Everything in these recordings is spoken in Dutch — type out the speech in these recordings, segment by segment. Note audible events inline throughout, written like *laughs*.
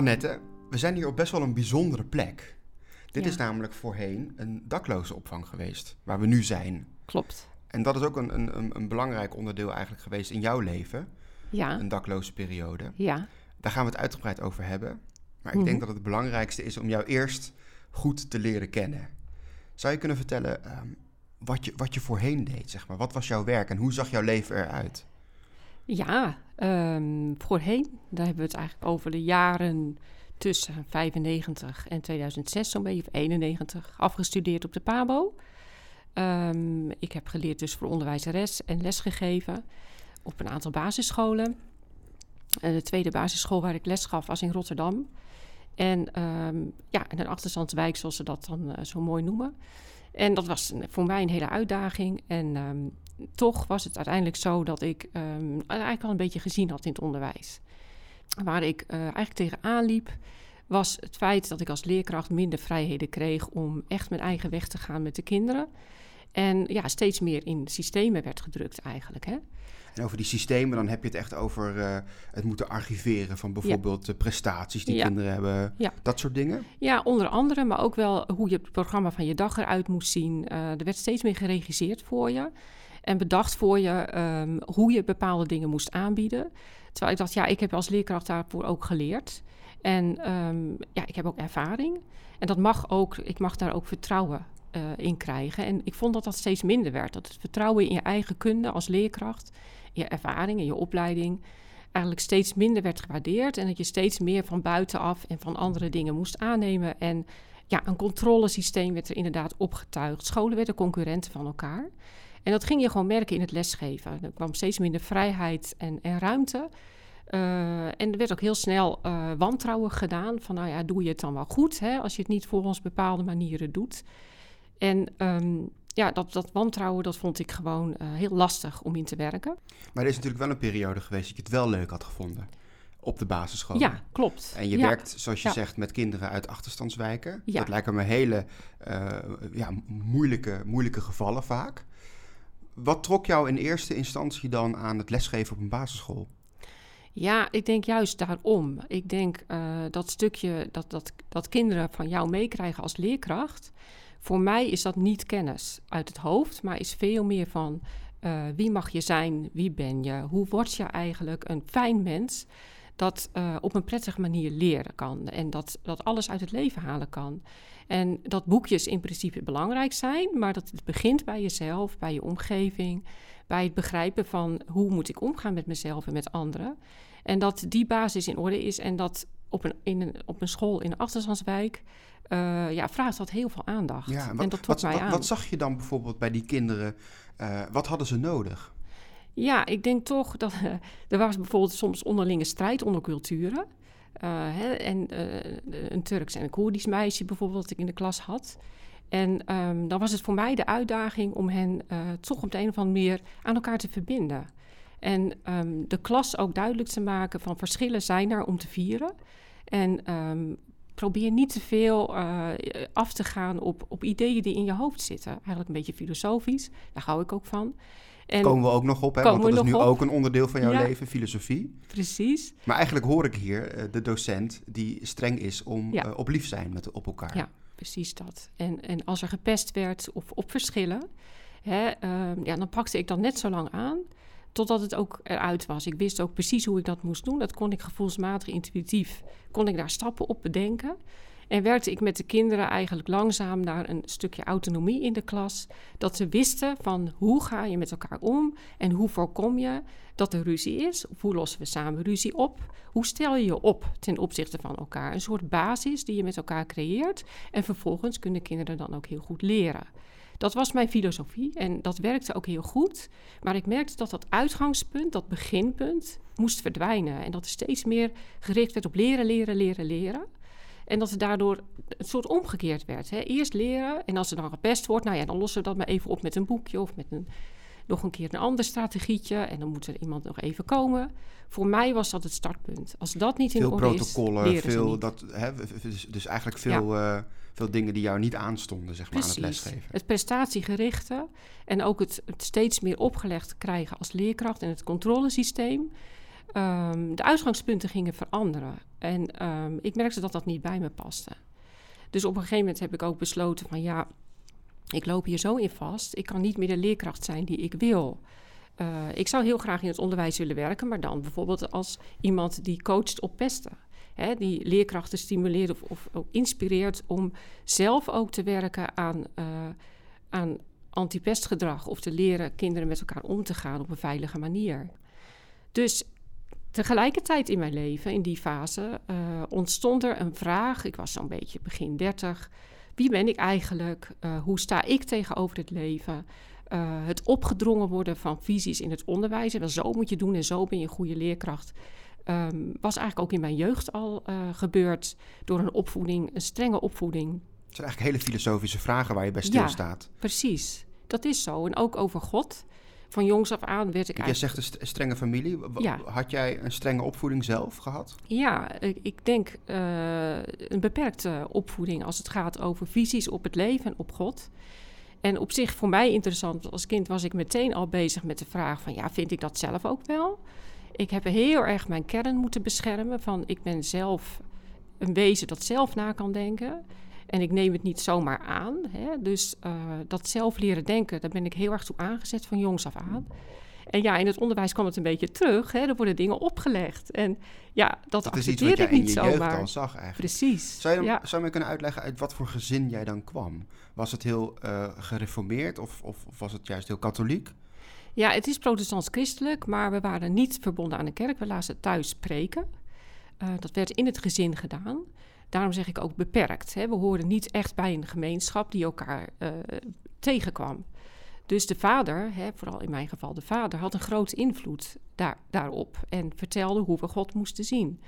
Annette, we zijn hier op best wel een bijzondere plek. Dit Ja. is namelijk voorheen een dakloze opvang geweest, waar we nu zijn. Klopt. En dat is ook een, een, een, een belangrijk onderdeel eigenlijk geweest in jouw leven, Ja. een dakloze periode. Ja. Daar gaan we het uitgebreid over hebben. Maar ik Mhm. denk dat het belangrijkste is om jou eerst goed te leren kennen. Zou je kunnen vertellen ehm, wat, je, wat je voorheen deed, zeg maar? Wat was jouw werk en hoe zag jouw leven eruit? Ja. ehm, voorheen, daar hebben we het eigenlijk over de jaren tussen 95 en 2006, zo'n beetje, of 91, afgestudeerd op de PABO. Ehm, ik heb geleerd dus voor onderwijzeres en lesgegeven op een aantal basisscholen. En de tweede basisschool waar ik les gaf was in Rotterdam. En ehm, ja, in een achterstandswijk, zoals ze dat dan eh, zo mooi noemen. En dat was voor mij een hele uitdaging. En toch was het uiteindelijk zo dat ik ehm, eigenlijk al een beetje gezien had in het onderwijs. Waar ik eh, eigenlijk tegenaan liep, was het feit dat ik als leerkracht minder vrijheden kreeg om echt mijn eigen weg te gaan met de kinderen. En ja, steeds meer in systemen werd gedrukt eigenlijk. Hè? En over die systemen, dan heb je het echt over eh, het moeten archiveren van bijvoorbeeld de prestaties die Ja. kinderen hebben. Ja. Dat soort dingen. Ja, onder andere, maar ook wel hoe je het programma van je dag eruit moest zien. Eh, er werd steeds meer geregisseerd voor je en bedacht voor je ehm, hoe je bepaalde dingen moest aanbieden. Terwijl ik dacht, ja, ik heb als leerkracht daarvoor ook geleerd. En ehm, ja, ik heb ook ervaring. En dat mag ook, ik mag daar ook vertrouwen eh, in krijgen. En ik vond dat dat steeds minder werd. Dat het vertrouwen in je eigen kunde als leerkracht, je ervaring, in je opleiding, eigenlijk steeds minder werd gewaardeerd. En dat je steeds meer van buitenaf en van andere dingen moest aannemen. En ja, een controlesysteem werd er inderdaad opgetuigd. Scholen werden concurrenten van elkaar. En dat ging je gewoon merken in het lesgeven. Er kwam steeds minder vrijheid en, en ruimte. Eh, en er werd ook heel snel eh, wantrouwen gedaan. Van nou ja, doe je het dan wel goed hè, als je het niet volgens bepaalde manieren doet. En ehm, ja, dat, dat wantrouwen, dat vond ik gewoon eh, heel lastig om in te werken. Maar er is natuurlijk wel een periode geweest dat je het wel leuk had gevonden op de basisschool. Ja, klopt. En je Ja. werkt, zoals je Ja. zegt, met kinderen uit achterstandswijken. Ja. Dat lijken me hele ja, moeilijke, moeilijke gevallen vaak. Wat trok jou in eerste instantie dan aan het lesgeven op een basisschool? Ja, ik denk juist daarom. Ik denk eh, dat stukje dat, dat, dat kinderen van jou meekrijgen als leerkracht. Voor mij is dat niet kennis uit het hoofd, maar is veel meer van eh, wie mag je zijn, wie ben je, hoe word je eigenlijk een fijn mens dat eh, op een prettige manier leren kan en dat, dat alles uit het leven halen kan. En dat boekjes in principe belangrijk zijn, maar dat het begint bij jezelf, bij je omgeving, bij het begrijpen van hoe moet ik omgaan met mezelf en met anderen. En dat die basis in orde is en dat op een, in een, op een school in een achterstandswijk eh, ja, vraagt dat heel veel aandacht. Ja, en wat, dat trok wat, mij wat, aan. wat zag je dan bijvoorbeeld bij die kinderen? Eh, wat hadden ze nodig? Ja, ik denk toch dat eh, er was bijvoorbeeld soms onderlinge strijd onder culturen. Eh, hè, en eh, een Turks en een Koerdisch meisje bijvoorbeeld dat ik in de klas had. En ehm, dan was het voor mij de uitdaging om hen toch op de een of andere manier aan elkaar te verbinden. En ehm, de klas ook duidelijk te maken van verschillen zijn er om te vieren. En ehm, probeer niet te veel af te gaan op, op ideeën die in je hoofd zitten. Eigenlijk een beetje filosofisch, daar hou ik ook van. En Komen we ook nog op, hè? Want dat is nu op. ook een onderdeel van jouw Ja. leven, filosofie. precies. Maar eigenlijk hoor ik hier eh, de docent die streng is om Ja. eh, op lief zijn met, op elkaar. Ja. Precies dat. En, en als er gepest werd of op verschillen, hè, ehm, ja, dan pakte ik dat net zo lang aan totdat het ook eruit was. Ik wist ook precies hoe ik dat moest doen. Dat kon ik gevoelsmatig, intuïtief, kon ik daar stappen op bedenken. En werkte ik met de kinderen eigenlijk langzaam naar een stukje autonomie in de klas. Dat ze wisten van hoe ga je met elkaar om en hoe voorkom je dat er ruzie is. Of hoe lossen we samen ruzie op? Hoe stel je je op ten opzichte van elkaar? Een soort basis die je met elkaar creëert. En vervolgens kunnen kinderen dan ook heel goed leren. Dat was mijn filosofie en dat werkte ook heel goed. Maar ik merkte dat dat uitgangspunt, dat beginpunt, moest verdwijnen. En dat er steeds meer gericht werd op leren, leren, leren, leren. En dat het daardoor een soort omgekeerd werd. Hè. Eerst leren en als er dan gepest wordt, nou ja, dan lossen we dat maar even op met een boekje of met een, nog een keer een ander strategietje. En dan moet er iemand nog even komen. Voor mij was dat het startpunt. Als dat niet in Veel orde is, protocollen, veel, dat, hè, dus, dus eigenlijk veel, eh, veel dingen die jou niet aanstonden, zeg maar, aan het lesgeven. Het prestatiegerichte en ook het, het steeds meer opgelegd krijgen als leerkracht en het controlesysteem. Ehm, de uitgangspunten gingen veranderen. En ehm, ik merkte dat dat niet bij me paste. Dus op een gegeven moment heb ik ook besloten van ja, ik loop hier zo in vast. Ik kan niet meer de leerkracht zijn die ik wil. Uh, ik zou heel graag in het onderwijs willen werken, maar dan bijvoorbeeld als iemand die coacht op pesten. Hè, die leerkrachten stimuleert of, of inspireert om zelf ook te werken aan, uh, aan antipestgedrag of te leren kinderen met elkaar om te gaan op een veilige manier. Dus tegelijkertijd in mijn leven, in die fase, uh, ontstond er een vraag. Ik was zo'n beetje begin dertig. Wie ben ik eigenlijk? Uh, hoe sta ik tegenover het leven? Uh, het opgedrongen worden van visies in het onderwijs. En zo moet je doen en zo ben je een goede leerkracht. Um, was eigenlijk ook in mijn jeugd al gebeurd door een opvoeding, een strenge opvoeding. Het zijn eigenlijk hele filosofische vragen waar je bij stilstaat. Ja, precies. Dat is zo. En ook over God van jongs af aan werd ik Jij zegt een strenge familie. Ja. Had jij een strenge opvoeding zelf gehad? Ja, ik, ik denk uh, een beperkte opvoeding als het gaat over visies op het leven en op God. En op zich voor mij interessant, als kind was ik meteen al bezig met de vraag van... ja, vind ik dat zelf ook wel? Ik heb heel erg mijn kern moeten beschermen van... ik ben zelf een wezen dat zelf na kan denken... En ik neem het niet zomaar aan. Hè? Dus uh, dat zelf leren denken, daar ben ik heel erg toe aangezet van jongs af aan. En ja, in het onderwijs kwam het een beetje terug. Hè? Er worden dingen opgelegd. En ja, dat, dat is iets wat jij in je jeugd al zag eigenlijk. Precies. Zou je, ja. zou je me kunnen uitleggen uit wat voor gezin jij dan kwam? Was het heel uh, gereformeerd of, of, of was het juist heel katholiek? Ja, het is protestants-christelijk, maar we waren niet verbonden aan de kerk. We lazen thuis preken. Uh, dat werd in het gezin gedaan. Daarom zeg ik ook beperkt. Hè. We horen niet echt bij een gemeenschap die elkaar uh, tegenkwam. Dus de vader, hè, vooral in mijn geval de vader, had een grote invloed daar, daarop en vertelde hoe we God moesten zien.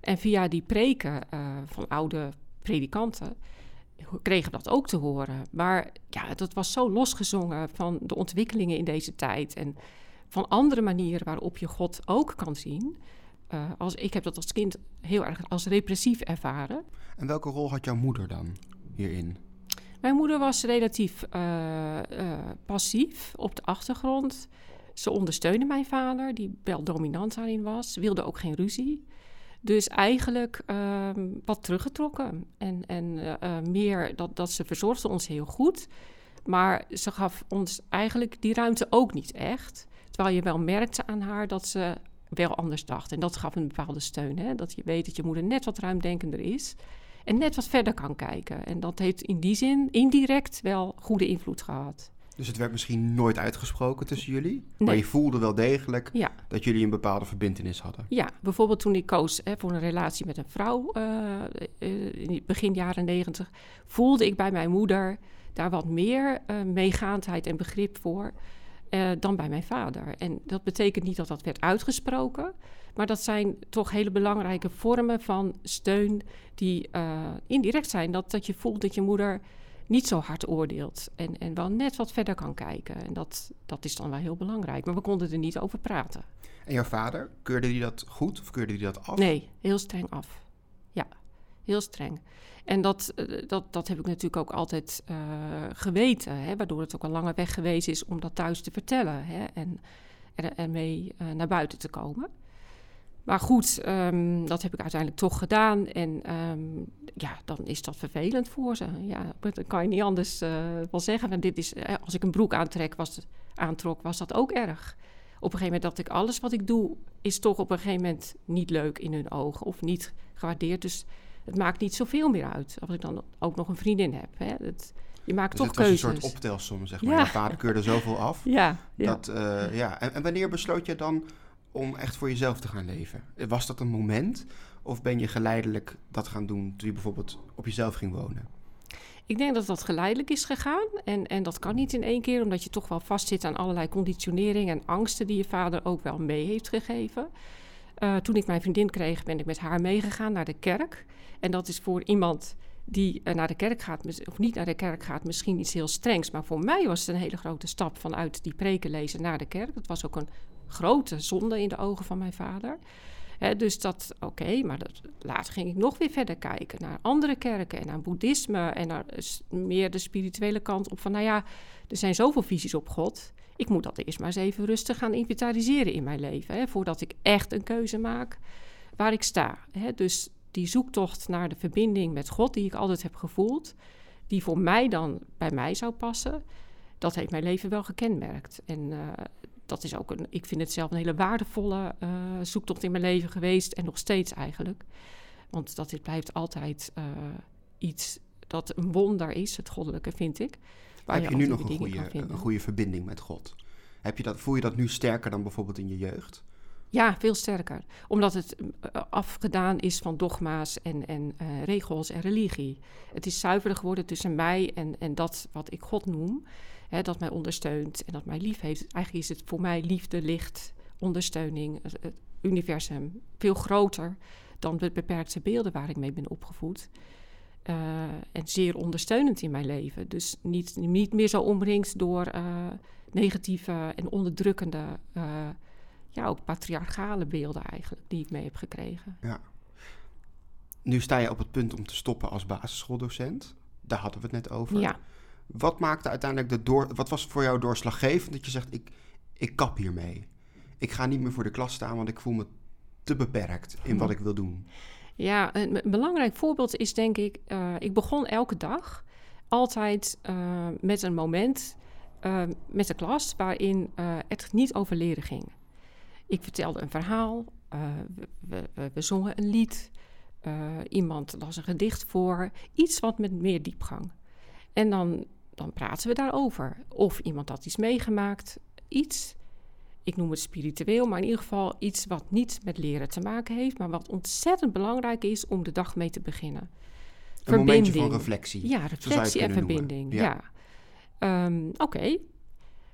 En via die preken uh, van oude predikanten kregen we dat ook te horen. Maar ja, dat was zo losgezongen van de ontwikkelingen in deze tijd en van andere manieren waarop je God ook kan zien. Uh, als, ik heb dat als kind heel erg als repressief ervaren. En welke rol had jouw moeder dan hierin? Mijn moeder was relatief uh, uh, passief op de achtergrond. Ze ondersteunde mijn vader, die wel dominant daarin was. Wilde ook geen ruzie. Dus eigenlijk ehm, wat teruggetrokken. En, en meer dat, dat ze verzorgde ons heel goed. Maar ze gaf ons eigenlijk die ruimte ook niet echt. Terwijl je wel merkte aan haar dat ze wel anders dacht. En dat gaf een bepaalde steun. Hè? Dat je weet dat je moeder net wat ruimdenkender is. En net wat verder kan kijken. En dat heeft in die zin indirect wel goede invloed gehad. Dus het werd misschien nooit uitgesproken tussen jullie, nee. maar je voelde wel degelijk ja. dat jullie een bepaalde verbindenis hadden. Ja, bijvoorbeeld toen ik koos hè, voor een relatie met een vrouw uh, in begin jaren negentig, voelde ik bij mijn moeder daar wat meer uh, meegaandheid en begrip voor uh, dan bij mijn vader. En dat betekent niet dat dat werd uitgesproken, maar dat zijn toch hele belangrijke vormen van steun die uh, indirect zijn. Dat, dat je voelt dat je moeder niet zo hard oordeelt en, en wel net wat verder kan kijken. En dat, dat is dan wel heel belangrijk. Maar we konden er niet over praten. En jouw vader, keurde hij dat goed of keurde hij dat af? Nee, heel streng af. Ja, heel streng. En dat, eh, dat, dat heb ik natuurlijk ook altijd uh, geweten, hè, waardoor het ook al lange weg geweest is om dat thuis te vertellen hè, en er, ermee uh, naar buiten te komen. Maar goed, um, dat heb ik uiteindelijk toch gedaan. En um, ja, dan is dat vervelend voor ze. Ja, dan kan je niet anders wel zeggen. En dit is, als ik een broek aantrek, was, aantrok, was dat ook erg. Op een gegeven moment dacht ik, alles wat ik doe, is toch op een gegeven moment niet leuk in hun ogen of niet gewaardeerd. Dus het maakt niet zoveel meer uit als ik dan ook nog een vriendin heb. Hè. Het, je maakt dus toch keuzes. Het was een soort optelsom, zeg maar. Ja. Je vader keurde zoveel af. *laughs* Ja. Dat, uh, ja. En, en, wanneer besloot je dan om echt voor jezelf te gaan leven? Was dat een moment? Of ben je geleidelijk dat gaan doen toen je bijvoorbeeld op jezelf ging wonen? Ik denk dat dat geleidelijk is gegaan. En, en dat kan niet in één keer, omdat je toch wel vastzit aan allerlei conditionering en angsten die je vader ook wel mee heeft gegeven. Uh, toen ik mijn vriendin kreeg, ben ik met haar meegegaan naar de kerk. En dat is voor iemand die uh, naar de kerk gaat, of niet naar de kerk gaat, misschien iets heel strengs. Maar voor mij was het een hele grote stap vanuit die preken lezen naar de kerk. Dat was ook een grote zonde in de ogen van mijn vader. Dus dat, oké, maar dat, later ging ik nog weer verder kijken naar andere kerken en naar boeddhisme en naar meer de spirituele kant op van, nou ja, er zijn zoveel visies op God ik moet dat eerst maar eens even rustig gaan inventariseren in mijn leven. Voordat ik echt een keuze maak waar ik sta. Dus die zoektocht naar de verbinding met God, die ik altijd heb gevoeld, die voor mij dan bij mij zou passen, dat heeft mijn leven wel gekenmerkt. En uh, dat is ook een, ik vind het zelf een hele waardevolle uh, zoektocht in mijn leven geweest en nog steeds eigenlijk. Want dat dit blijft altijd uh, iets dat een wonder is, het goddelijke, vind ik. Heb je, je nu nog een goede, een goede verbinding met God? Heb je dat, voel je dat nu sterker dan bijvoorbeeld in je jeugd? Ja, veel sterker. Omdat het eh, afgedaan is van dogma's en, en uh, regels en religie. Het is zuiverder geworden tussen mij en, en dat wat ik God noem. Hè, dat mij ondersteunt en dat mij lief heeft. Eigenlijk is het voor mij liefde, licht, ondersteuning, het universum. Veel groter dan de beperkte beelden waar ik mee ben opgevoed. Uh, en zeer ondersteunend in mijn leven. Dus niet, niet meer zo omringd door negatieve en onderdrukkende, ja, ook patriarchale beelden eigenlijk, die ik mee heb gekregen. Ja. Nu sta je op het punt om te stoppen als basisschooldocent. Daar hadden we het net over. Ja. Wat maakte uiteindelijk de door... Wat was voor jou doorslaggevend dat je zegt, ik, ik kap hiermee? Ik ga niet meer voor de klas staan, want ik voel me te beperkt in wat ik wil doen. Ja, een, belangrijk voorbeeld is denk ik, uh, ik begon elke dag altijd uh, met een moment uh, met de klas waarin het niet over leren ging. Ik vertelde een verhaal, we, we, we, zongen een lied, iemand las een gedicht voor, iets wat met meer diepgang. En dan, dan praten we daarover. Of iemand had iets meegemaakt, iets ik noem het spiritueel, maar in ieder geval iets wat niet met leren te maken heeft, maar wat ontzettend belangrijk is om de dag mee te beginnen. Een verbinding. momentje van reflectie. Ja, reflectie en verbinding. Ja. ja. Um, Oké. Okay.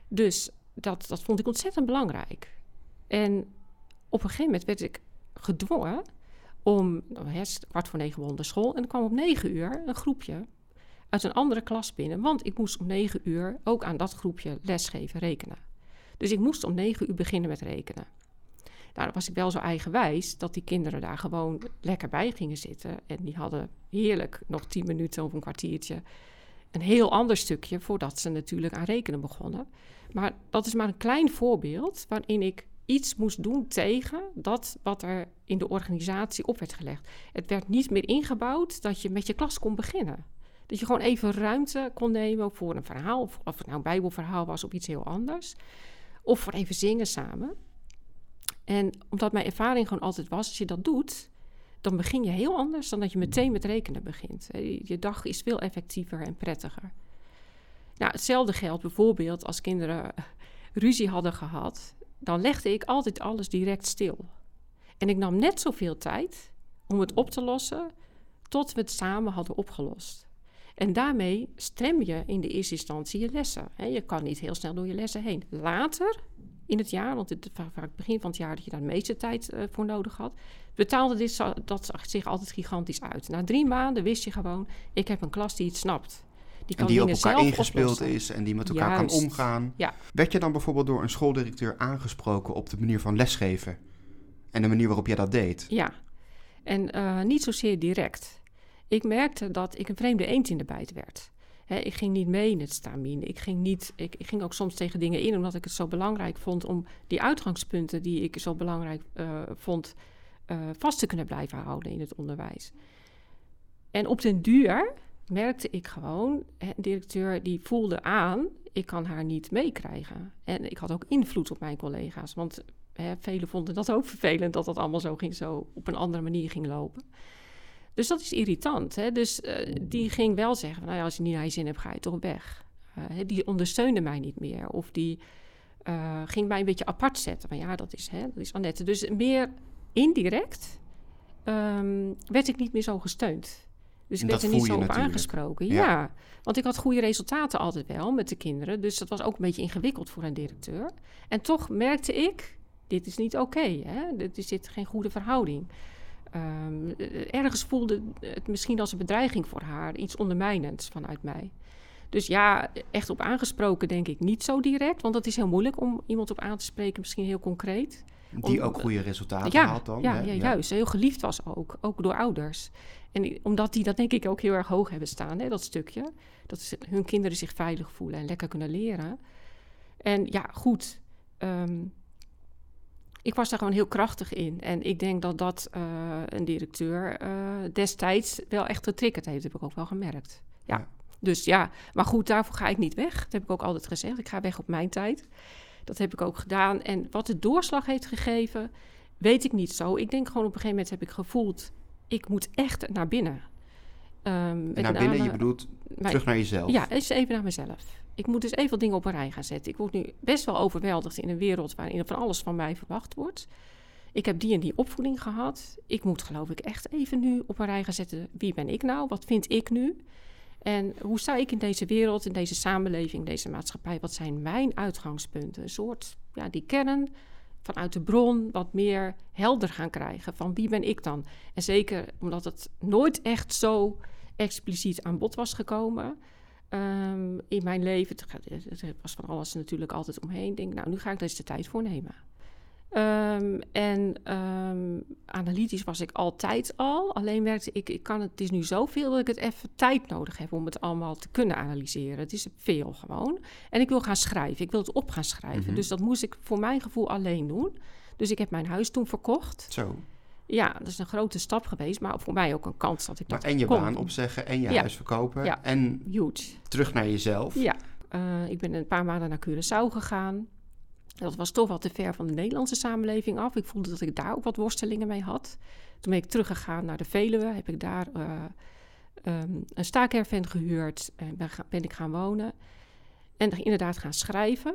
Dus dat, dat vond ik ontzettend belangrijk. En op een gegeven moment werd ik gedwongen om, nou, kwart voor negen de school, en er kwam om negen uur een groepje uit een andere klas binnen, want ik moest om negen uur ook aan dat groepje lesgeven, rekenen. Dus ik moest om negen uur beginnen met rekenen. Nou, dan was ik wel zo eigenwijs dat die kinderen daar gewoon lekker bij gingen zitten. En die hadden heerlijk nog tien minuten of een kwartiertje. Een heel ander stukje voordat ze natuurlijk aan rekenen begonnen. Maar dat is maar een klein voorbeeld waarin ik iets moest doen tegen dat wat er in de organisatie op werd gelegd. Het werd niet meer ingebouwd dat je met je klas kon beginnen. Dat je gewoon even ruimte kon nemen voor een verhaal, of, of het nou een bijbelverhaal was of iets heel anders. Of voor even zingen samen. En omdat mijn ervaring gewoon altijd was, als je dat doet, dan begin je heel anders dan dat je meteen met rekenen begint. Je dag is veel effectiever en prettiger. Nou, hetzelfde geldt bijvoorbeeld als kinderen *laughs* ruzie hadden gehad. Dan legde ik altijd alles direct stil. En ik nam net zoveel tijd om het op te lossen tot we het samen hadden opgelost. En daarmee strem je in de eerste instantie je lessen. Je kan niet heel snel door je lessen heen. Later in het jaar, want het vaak begin van het jaar dat je daar de meeste tijd uh, voor nodig had, betaalde dit dat zich altijd gigantisch uit. Na drie maanden wist je gewoon, ik heb een klas die het snapt. Die kan en die op elkaar ingespeeld is en die met elkaar kan omgaan. Ja. Werd je dan bijvoorbeeld door een schooldirecteur aangesproken op de manier van lesgeven? En de manier waarop je dat deed? Ja, en uh, niet zozeer direct. Ik merkte dat ik een vreemde eend in de bijt werd. ik ging niet mee in het stamien. Ik ging, niet, ik, ik, ging ook soms tegen dingen in, omdat ik het zo belangrijk vond om die uitgangspunten die ik zo belangrijk uh, vond, uh, vast te kunnen blijven houden in het onderwijs. En op den duur merkte ik gewoon, een directeur die voelde aan, ik kan haar niet meekrijgen. En ik had ook invloed op mijn collega's, want hè, velen vonden dat ook vervelend dat dat allemaal zo, ging, zo op een andere manier ging lopen. Dus dat is irritant. Hè? Dus uh, die ging wel zeggen: Nou ja, als je niet naar je zin hebt, ga je toch weg. Uh, die ondersteunde mij niet meer. Of die uh, ging mij een beetje apart zetten. Maar ja, dat is, hè, dat is Annette. Dus meer indirect um, werd ik niet meer zo gesteund. Dus ik werd er niet zo op natuurlijk. aangesproken. Ja. ja. want ik had goede resultaten altijd wel met de kinderen. Dus dat was ook een beetje ingewikkeld voor een directeur. En toch merkte ik: dit is niet oké. Okay, dit is dit geen goede verhouding. Um, ergens voelde het misschien als een bedreiging voor haar, iets ondermijnends vanuit mij. Dus ja, echt op aangesproken denk ik niet zo direct, want dat is heel moeilijk om iemand op aan te spreken, misschien heel concreet. Die ook goede resultaten had dan. Ja, ja, juist. Heel geliefd was ook, ook door ouders. En omdat die dat denk ik ook heel erg hoog hebben staan, hè, dat stukje. Dat hun kinderen zich veilig voelen en lekker kunnen leren. En ja, goed. ehm, ik was daar gewoon heel krachtig in. En ik denk dat dat eh, een directeur eh, destijds wel echt getriggerd heeft. Dat heb ik ook wel gemerkt. Ja. Ja. Dus ja, maar goed, daarvoor ga ik niet weg. Dat heb ik ook altijd gezegd. Ik ga weg op mijn tijd. Dat heb ik ook gedaan. En wat de doorslag heeft gegeven, weet ik niet zo. Ik denk gewoon op een gegeven moment heb ik gevoeld... ik moet echt naar binnen. Ehm, met naar binnen, je bedoelt terug naar jezelf. ja, eens even naar mezelf. Ik moet dus even wat dingen op een rij gaan zetten. Ik word nu best wel overweldigd in een wereld waarin van alles van mij verwacht wordt. Ik heb die en die opvoeding gehad. Ik moet geloof ik echt even nu op een rij gaan zetten. Wie ben ik nou? Wat vind ik nu? En hoe sta ik in deze wereld, in deze samenleving, deze maatschappij? Wat zijn mijn uitgangspunten? Een soort, ja, die kern vanuit de bron wat meer helder gaan krijgen. Van wie ben ik dan? En zeker omdat het nooit echt zo expliciet aan bod was gekomen ehm, in mijn leven. Het was van alles natuurlijk altijd omheen. Ik denk, nou, nu ga ik er eens de tijd voor nemen. Ehm, en ehm, analytisch was ik altijd al. Alleen werkte ik, ik kan het, het is nu zoveel dat ik het even tijd nodig heb om het allemaal te kunnen analyseren. Het is veel gewoon. En ik wil gaan schrijven. Ik wil het op gaan schrijven. Mhm. Dus dat moest ik voor mijn gevoel alleen doen. Dus ik heb mijn huis toen verkocht. Zo. Ja, dat is een grote stap geweest, maar voor mij ook een kans dat ik Maar dat en je kon baan opzeggen en je Ja. huis verkopen. Ja. En Huge. terug naar jezelf. Ja, eh, ik ben een paar maanden naar Curaçao gegaan. Dat was toch wat te ver van de Nederlandse samenleving af. Ik voelde dat ik daar ook wat worstelingen mee had. Toen ben ik teruggegaan naar de Veluwe. Heb ik daar eh, ehm, een staakerven gehuurd. En ben, ik gaan wonen. En inderdaad gaan schrijven.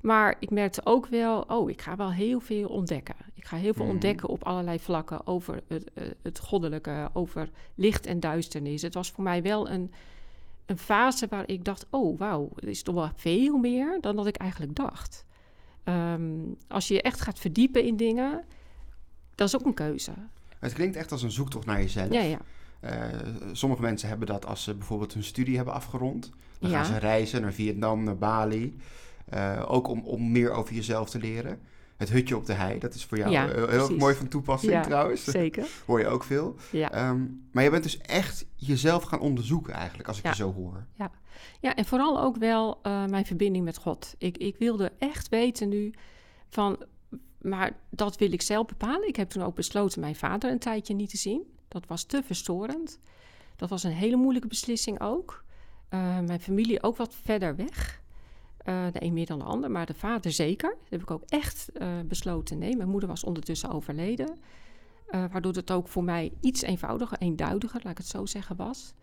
Maar ik merkte ook wel, oh, ik ga wel heel veel ontdekken. Ik ga heel veel Mhm. ontdekken op allerlei vlakken over het, eh, het goddelijke, over licht en duisternis. Het was voor mij wel een, een fase waar ik dacht, oh wauw, er is toch wel veel meer dan dat ik eigenlijk dacht. Ehm, als je je echt gaat verdiepen in dingen, dat is ook een keuze. Het klinkt echt als een zoektocht naar jezelf. Ja, ja. Eh, sommige mensen hebben dat als ze bijvoorbeeld hun studie hebben afgerond. Dan Ja. gaan ze reizen naar Vietnam, naar Bali. Eh, ook om, om meer over jezelf te leren. Het hutje op de hei, dat is voor jou Ja, eh, heel precies. mooi van toepassing Ja, trouwens. *laughs* Zeker. Hoor je ook veel. Ja. Ehm, maar je bent dus echt jezelf gaan onderzoeken eigenlijk, als ik Ja. je zo hoor. Ja, en vooral ook wel eh, mijn verbinding met God. Ik, ik wilde echt weten nu van, maar dat wil ik zelf bepalen. Ik heb toen ook besloten mijn vader een tijdje niet te zien. Dat was te verstorend. Dat was een hele moeilijke beslissing ook. Eh, mijn familie ook wat verder weg. Eh, de een meer dan de ander, maar de vader zeker. Dat heb ik ook echt eh, besloten. Nee, mijn moeder was ondertussen overleden. Eh, waardoor het ook voor mij iets eenvoudiger, eenduidiger, laat ik het zo zeggen, was.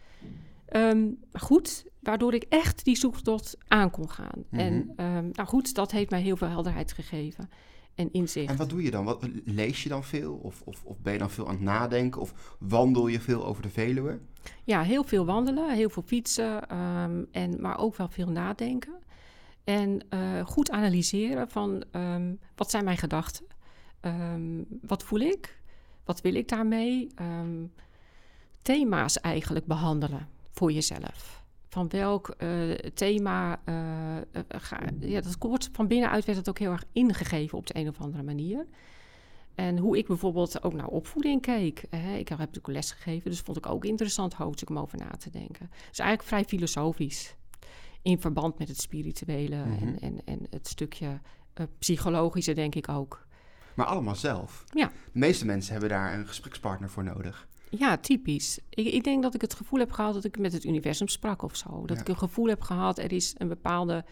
Ehm, goed, waardoor ik echt die zoektocht aan kon gaan. Mhm. En ehm, nou goed, dat heeft mij heel veel helderheid gegeven en inzicht. En wat doe je dan? Wat, lees je dan veel? Of, of, of ben je dan veel aan het nadenken? Of wandel je veel over de Veluwe? Ja, heel veel wandelen, heel veel fietsen, ehm, en, maar ook wel veel nadenken. En eh, goed analyseren van ehm, wat zijn mijn gedachten? Ehm, wat voel ik? Wat wil ik daarmee? Ehm, thema's eigenlijk behandelen voor jezelf. Van welk eh, thema, eh, ga, ja, dat wordt van binnenuit werd het ook heel erg ingegeven op de een of andere manier. En hoe ik bijvoorbeeld ook naar opvoeding keek. Hè. Ik heb natuurlijk les gegeven, dus vond ik ook interessant hoofdstuk om over na te denken. Dus eigenlijk vrij filosofisch. In verband met het spirituele Mhm. en, en, en het stukje eh, psychologische, denk ik ook. Maar allemaal zelf. Ja. De meeste mensen hebben daar een gesprekspartner voor nodig. Ja, typisch. Ik, ik denk dat ik het gevoel heb gehad dat ik met het universum sprak of zo. Dat Ja. ik een gevoel heb gehad, er is een bepaalde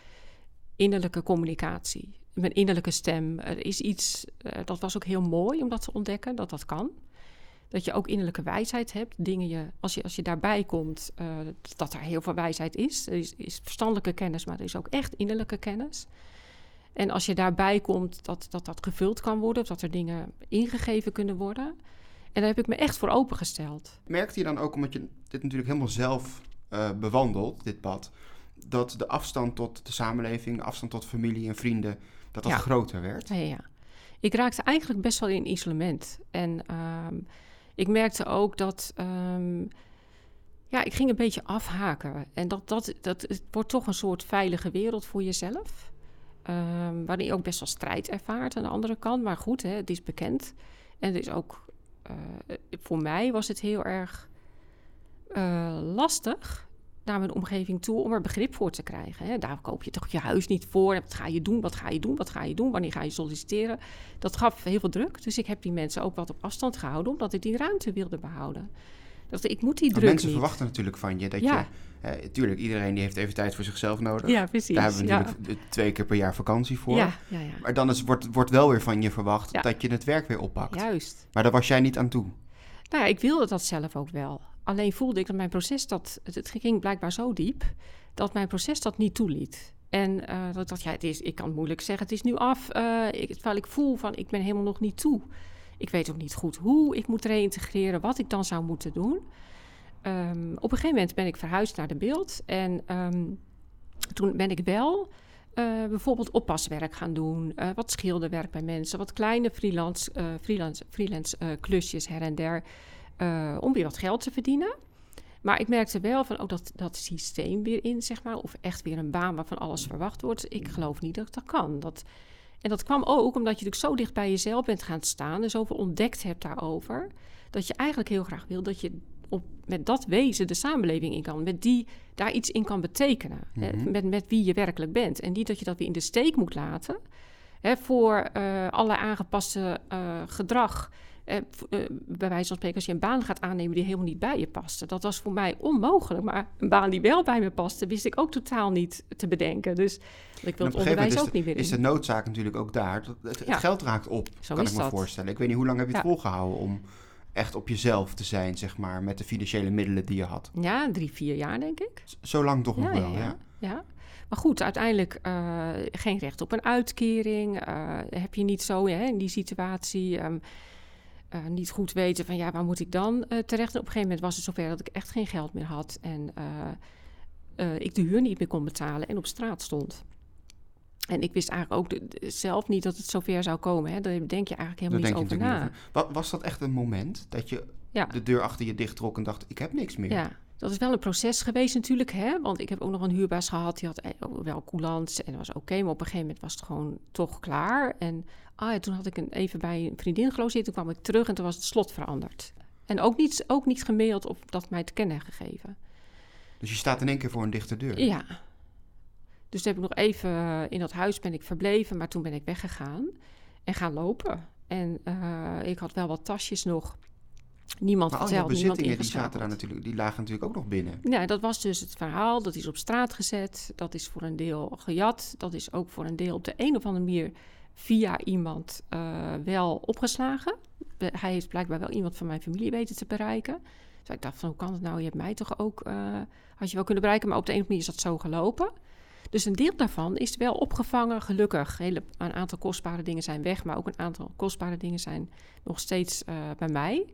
innerlijke communicatie. Mijn innerlijke stem. Er is iets, eh, dat was ook heel mooi om dat te ontdekken, dat dat kan. Dat je ook innerlijke wijsheid hebt. Dingen je, als, je, als je daarbij komt, eh, dat er heel veel wijsheid is. Er is, is verstandelijke kennis, maar er is ook echt innerlijke kennis. En als je daarbij komt, dat dat, dat gevuld kan worden, of dat er dingen ingegeven kunnen worden. En daar heb ik me echt voor opengesteld. Merkte je dan ook, omdat je dit natuurlijk helemaal zelf eh, bewandelt, dit pad, dat de afstand tot de samenleving, de afstand tot familie en vrienden, dat dat Ja. groter werd? Ja, ja, ja. Ik raakte eigenlijk best wel in isolement. En ehm, ik merkte ook dat. ehm, ja, ik ging een beetje afhaken. En dat, dat, dat het wordt toch een soort veilige wereld voor jezelf. Ehm, waarin je ook best wel strijd ervaart aan de andere kant. Maar goed, hè, het is bekend. En het is ook. eh, voor mij was het heel erg eh, lastig naar mijn omgeving toe om er begrip voor te krijgen. Hè. Daar koop je toch je huis niet voor. Wat ga je doen? Wat ga je doen? Wat ga je doen? Wanneer ga je solliciteren? Dat gaf heel veel druk. Dus ik heb die mensen ook wat op afstand gehouden, omdat ik die ruimte wilde behouden. Dat ik moet die druk mensen niet. verwachten natuurlijk van je dat Ja. je... eh, tuurlijk, iedereen die heeft even tijd voor zichzelf nodig. Ja, precies. Daar hebben we natuurlijk twee keer per jaar vakantie voor. Ja, ja, ja. Maar dan is, wordt, wordt wel weer van je verwacht dat je het werk weer oppakt. Juist. Maar daar was jij niet aan toe. Nou ja, ik wilde dat zelf ook wel. Alleen voelde ik dat mijn proces dat... Het, ging blijkbaar zo diep dat mijn proces dat niet toeliet. En eh, dat ik dacht, ja, het is, ik kan het moeilijk zeggen, het is nu af. eh, ik, terwijl ik voel van, ik ben helemaal nog niet toe. Ik weet ook niet goed hoe ik moet reïntegreren, wat ik dan zou moeten doen. Ehm, op een gegeven moment ben ik verhuisd naar de beeld. En ehm, toen ben ik wel eh, bijvoorbeeld oppaswerk gaan doen. wat schilderwerk bij mensen. Wat kleine freelance, freelance, freelance klusjes her en der. Eh, om weer wat geld te verdienen. Maar ik merkte wel van ook dat, dat systeem weer in, zeg maar. Of echt weer een baan waarvan alles verwacht wordt. Ik geloof niet dat ik dat kan. Dat, en dat kwam ook omdat je natuurlijk zo dicht bij jezelf bent gaan staan. En zoveel ontdekt hebt daarover. Dat je eigenlijk heel graag wil dat je op, met dat wezen de samenleving in kan. Met die daar iets in kan betekenen. hè, Mhm. met, met wie je werkelijk bent. En niet dat je dat weer in de steek moet laten. Hè, voor eh allerlei aangepaste eh, gedrag. Eh, eh, bij wijze van spreken, als je een baan gaat aannemen die helemaal niet bij je paste. Dat was voor mij onmogelijk. Maar een baan die wel bij me paste, wist ik ook totaal niet te bedenken. Dus ik wil het onderwijs ook is, niet de, meer in. is de noodzaak natuurlijk ook daar. Het, het Ja. geld raakt op, Zo kan ik me dat. voorstellen. Ik weet niet, hoe lang heb je het Ja. volgehouden om echt op jezelf te zijn, zeg maar, met de financiële middelen die je had? Ja, drie, vier jaar denk ik. Zo lang toch nog wel, ja, ja. Maar goed, uiteindelijk eh, geen recht op een uitkering. heb je niet zo hè, in die situatie. ehm, eh, niet goed weten van ja, waar moet ik dan eh, terecht? En op een gegeven moment was het zover dat ik echt geen geld meer had. En eh, ik de huur niet meer kon betalen en op straat stond. En ik wist eigenlijk ook de- zelf niet dat het zover zou komen. Hè. Daar denk je eigenlijk helemaal niet over na. niet over. Was dat echt een moment dat je Ja. de deur achter je dicht trok en dacht, ik heb niks meer? Ja, dat is wel een proces geweest natuurlijk. Hè? Want ik heb ook nog een huurbaas gehad. Die had eh, wel coulants en dat was oké. maar op een gegeven moment was het gewoon toch klaar. En ah, ja, toen had ik een, even bij een vriendin gelogeerd. Toen kwam ik terug en toen was het slot veranderd. En ook niet, ook niet gemaild of dat mij te kennen gegeven. Dus je staat in één keer voor een dichte deur. Ja. Dus toen heb ik nog even eh, in dat huis ben ik verbleven. Maar toen ben ik weggegaan en gaan lopen. En eh, ik had wel wat tasjes nog. Niemand Maar verteld, niemand bezittingen, die, zaten daar natuurlijk, die lagen natuurlijk ook nog binnen. Ja, dat was dus het verhaal. Dat is op straat gezet. Dat is voor een deel gejat. Dat is ook voor een deel op de een of andere manier via iemand eh, wel opgeslagen. Hij heeft blijkbaar wel iemand van mijn familie weten te bereiken. Dus ik dacht van, hoe kan het nou? Je hebt mij toch ook, eh, had je wel kunnen bereiken. Maar op de een of andere manier is dat zo gelopen. Dus een deel daarvan is wel opgevangen, gelukkig. Hele, een aantal kostbare dingen zijn weg, maar ook een aantal kostbare dingen zijn nog steeds eh, bij mij.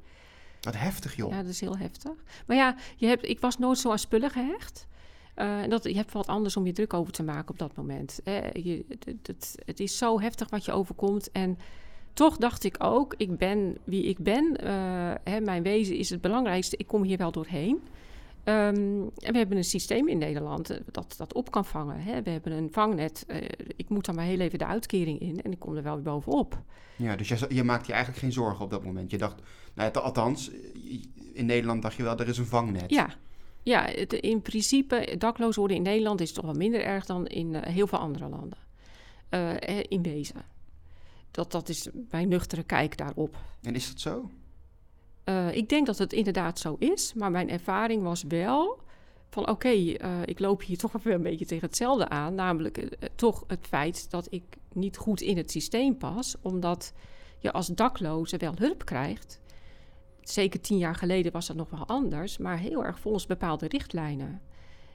Wat heftig, joh. Ja, dat is heel heftig. Maar ja, je hebt, ik was nooit zo aan spullen gehecht. Eh, en dat, je hebt wat anders om je druk over te maken op dat moment. Eh, je, het, het is zo heftig wat je overkomt. En toch dacht ik ook, ik ben wie ik ben. Eh, hè, mijn wezen is het belangrijkste. Ik kom hier wel doorheen. Ehm, en we hebben een systeem in Nederland eh, dat dat op kan vangen. Hè. We hebben een vangnet. Eh, ik moet dan maar heel even de uitkering in en ik kom er wel weer bovenop. Ja, dus je, je maakte je eigenlijk geen zorgen op dat moment. Je dacht, nou ja, althans, in Nederland dacht je wel, er is een vangnet. Ja, ja het, in principe, dakloos worden in Nederland is toch wel minder erg dan in eh, heel veel andere landen. Eh, eh, in wezen. Dat, dat is mijn nuchtere kijk daarop. En is dat zo? Eh, ik denk dat het inderdaad zo is, maar mijn ervaring was wel van oké, eh, ik loop hier *laughs* toch even een beetje tegen hetzelfde aan. Namelijk eh, toch het feit dat ik niet goed in het systeem pas, omdat je als dakloze wel hulp krijgt. Zeker tien jaar geleden was dat nog wel anders, maar heel erg volgens bepaalde richtlijnen.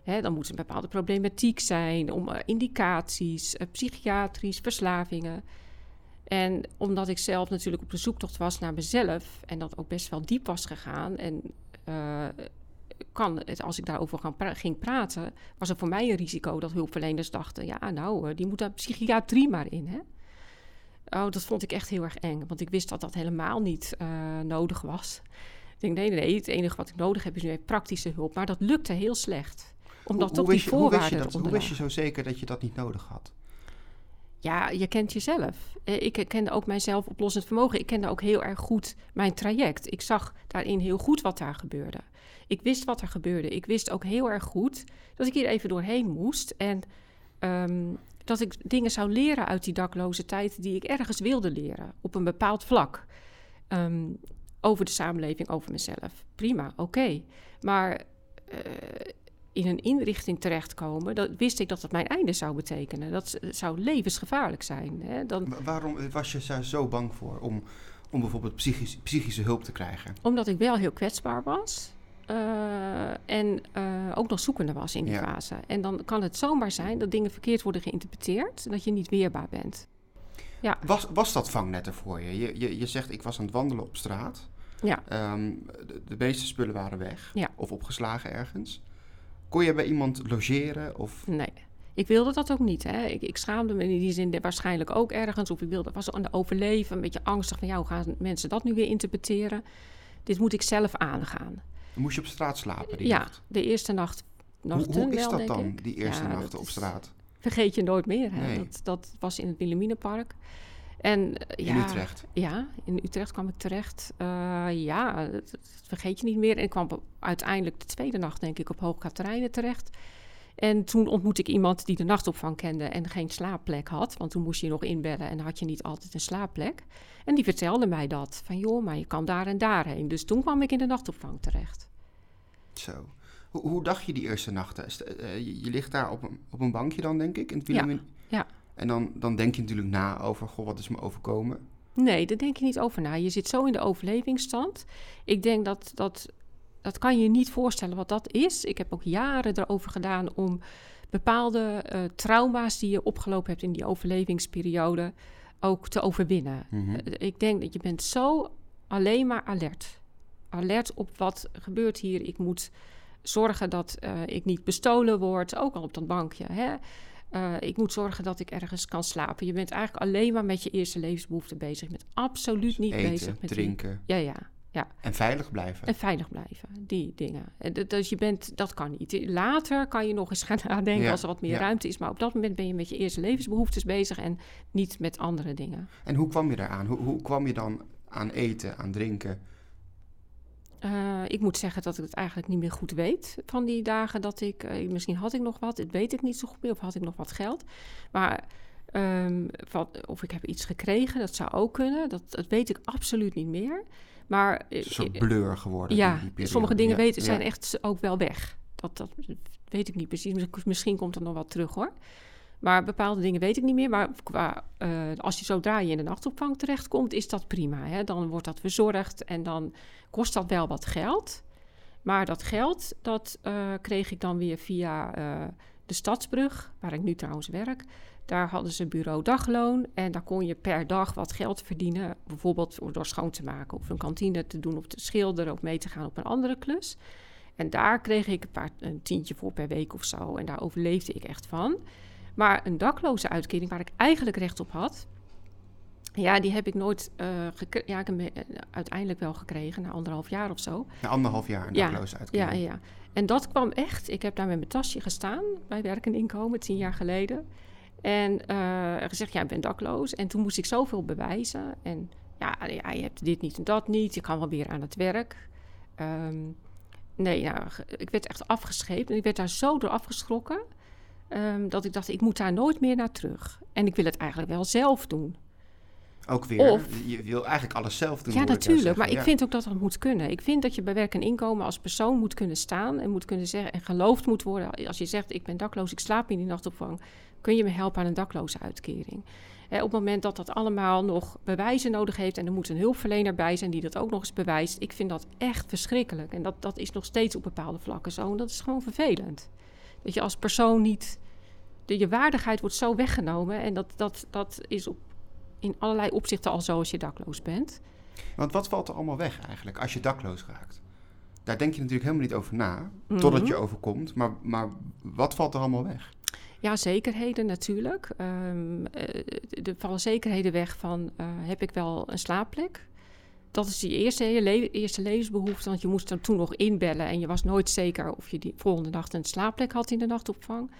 Dan moet er een bepaalde problematiek zijn, om indicaties, psychiatrisch, verslavingen. En omdat ik zelf natuurlijk op de zoektocht was naar mezelf en dat ook best wel diep was gegaan en eh, kan het, als ik daarover gaan pra- ging praten, was er voor mij een risico dat hulpverleners dachten, ja nou, eh, die moet daar psychiatrie maar in, hè? Oh, dat vond ik echt heel erg eng, want ik wist dat dat helemaal niet eh, nodig was. Ik denk, nee, nee, nee, het enige wat ik nodig heb is nu even praktische hulp. Maar dat lukte heel slecht, omdat Hoe- toch die je- hoe wist je voorwaarden dat- Hoe wist je zo zeker dat je dat niet nodig had? Ja, je kent jezelf. Eh, Ik kende ook mijzelf oplossend vermogen. Ik kende ook heel erg goed mijn traject. Ik zag daarin heel goed wat daar gebeurde. Ik wist wat er gebeurde. Ik wist ook heel erg goed dat ik hier even doorheen moest. En ehm, dat ik dingen zou leren uit die dakloze tijd die ik ergens wilde leren. Op een bepaald vlak. Ehm, over de samenleving, over mezelf. Prima, oké. Maar eh, in een inrichting terechtkomen, dat wist ik dat dat mijn einde zou betekenen. Dat zou levensgevaarlijk zijn. Hè? Dan, Wa- Waarom was je daar zo bang voor om, om bijvoorbeeld psychisch, psychische hulp te krijgen? omdat ik wel heel kwetsbaar was. eh, en eh, ook nog zoekende was in die Ja. fase. En dan kan het zomaar zijn dat dingen verkeerd worden geïnterpreteerd. En dat je niet weerbaar bent. Was, was dat vangnet voor je? Je, je? je zegt, ik was aan het wandelen op straat. Ja. Ehm, de, de meeste spullen waren weg. Ja. Of opgeslagen ergens. Kon je bij iemand logeren? Of... Nee. Ik wilde dat ook niet. Hè. Ik, ik schaamde me in die zin waarschijnlijk ook ergens. Of ik wilde, was aan de overleven, een beetje angstig van... ja, hoe gaan mensen dat nu weer interpreteren? Dit moet ik zelf aangaan. Moest je op straat slapen die ja, nacht? de eerste nacht. Hoe, nachten hoe is wel, dat dan, ik. die eerste Ja, dat op straat? Vergeet je nooit meer. Hè. Nee. Dat, dat was in het Wilhelminapark. En, eh, In ja, Utrecht? Ja, in Utrecht kwam ik terecht. Eh, ja, dat, dat vergeet je niet meer. En ik kwam uiteindelijk de tweede nacht, denk ik, op Hoog Katerijnen terecht. En toen ontmoette ik iemand die de nachtopvang kende en geen slaapplek had. Want toen moest je nog inbellen en had je niet altijd een slaapplek. En die vertelde mij dat. Van joh, maar je kan daar en daarheen. Dus toen kwam ik in de nachtopvang terecht. Zo. Hoe, hoe dacht je die eerste nachten? Eh, je, je ligt daar op een, op een bankje dan, denk ik, in het Ja, ja. En dan, dan denk je natuurlijk na over, goh, wat is me overkomen? Nee, daar denk je niet over na. Je zit zo in de overlevingsstand. Ik denk dat dat, dat kan je niet voorstellen wat dat is. Ik heb ook jaren erover gedaan om bepaalde eh, trauma's die je opgelopen hebt in die overlevingsperiode ook te overwinnen. Mhm. Eh, ik denk dat je bent zo alleen maar alert. Alert op wat gebeurt hier. Ik moet zorgen dat eh, ik niet bestolen word, ook al op dat bankje. Hè? Eh, ik moet zorgen dat ik ergens kan slapen. Je bent eigenlijk alleen maar met je eerste levensbehoeften bezig. Je bent absoluut niet Eten, bezig met die- drinken Ja, ja. en veilig blijven. En veilig blijven, die dingen. Dus je bent, dat kan niet. Later kan je nog eens gaan *laughs* nadenken Ja, als er wat meer ja. ruimte is. Maar op dat moment ben je met je eerste levensbehoeftes bezig en niet met andere dingen. En hoe kwam je daaraan? Hoe, hoe kwam je dan aan eten, aan drinken? Eh, ik moet zeggen dat ik het eigenlijk niet meer goed weet van die dagen dat ik... eh, misschien had ik nog wat, dat weet ik niet zo goed meer. Of had ik nog wat geld. Maar ehm, wat, of ik heb iets gekregen, dat zou ook kunnen. Dat, dat weet ik absoluut niet meer. Maar Het eh, is een soort blur geworden. ja, sommige dingen Ja, weten, ja. zijn echt ook wel weg. Dat, dat weet ik niet precies. Misschien- Misschien komt er nog wat terug hoor. Maar bepaalde dingen weet ik niet meer. Maar qua, eh, als je zodra je in de nachtopvang terechtkomt, is dat prima. Hè? Dan wordt dat verzorgd en dan kost dat wel wat geld. Maar dat geld, dat eh, kreeg ik dan weer via eh, de Stadsbrug, waar ik nu trouwens werk. Daar hadden ze bureau dagloon en daar kon je per dag wat geld verdienen. Bijvoorbeeld door schoon te maken of een kantine te doen of te schilderen of mee te gaan op een andere klus. En daar kreeg ik een, paar, een tientje voor per week of zo. En daar overleefde ik echt van. Maar een dakloze uitkering waar ik eigenlijk recht op had... Ja, die heb ik nooit uh, gekregen. Ja, ik heb hem eh, uiteindelijk wel gekregen, na anderhalf jaar of zo. Na anderhalf jaar een Ja, dakloze uitkering. Ja, ja. En dat kwam echt. Ik heb daar met mijn tasje gestaan bij Werk en Inkomen, tien jaar geleden. En eh, gezegd, ja, ik ben dakloos. En toen moest ik zoveel bewijzen. En ja, ja, je hebt dit niet en dat niet. Je kan wel weer aan het werk. Ehm, nee, nou, ik werd echt afgescheept. En ik werd daar zo door afgeschrokken... ehm, dat ik dacht, ik moet daar nooit meer naar terug. En ik wil het eigenlijk wel zelf doen. Ook weer, Of- je wil eigenlijk alles zelf doen. Ja, natuurlijk. Maar ik vind ook dat dat moet kunnen. Ik vind dat je bij werk en inkomen als persoon moet kunnen staan en moet kunnen zeggen en geloofd moet worden. Als je zegt, ik ben dakloos, ik slaap in die nachtopvang, kun je me helpen aan een dakloze uitkering. Hè, op het moment dat dat allemaal nog bewijzen nodig heeft en er moet een hulpverlener bij zijn die dat ook nog eens bewijst, ik vind dat echt verschrikkelijk. En dat, dat is nog steeds op bepaalde vlakken zo. En dat is gewoon vervelend. Dat je als persoon niet. De, je waardigheid wordt zo weggenomen. En dat, dat, dat is op, in allerlei opzichten al zo als je dakloos bent. Want wat valt er allemaal weg eigenlijk als je dakloos raakt? Daar denk je natuurlijk helemaal niet over na, Mhm. totdat je overkomt. Maar, maar wat valt er allemaal weg? Ja, zekerheden natuurlijk. Ehm, eh, er vallen zekerheden weg van, eh, heb ik wel een slaapplek? Dat is die eerste, je le- eerste levensbehoefte, want je moest dan toen nog inbellen... en je was nooit zeker of je die volgende nacht een slaapplek had in de nachtopvang.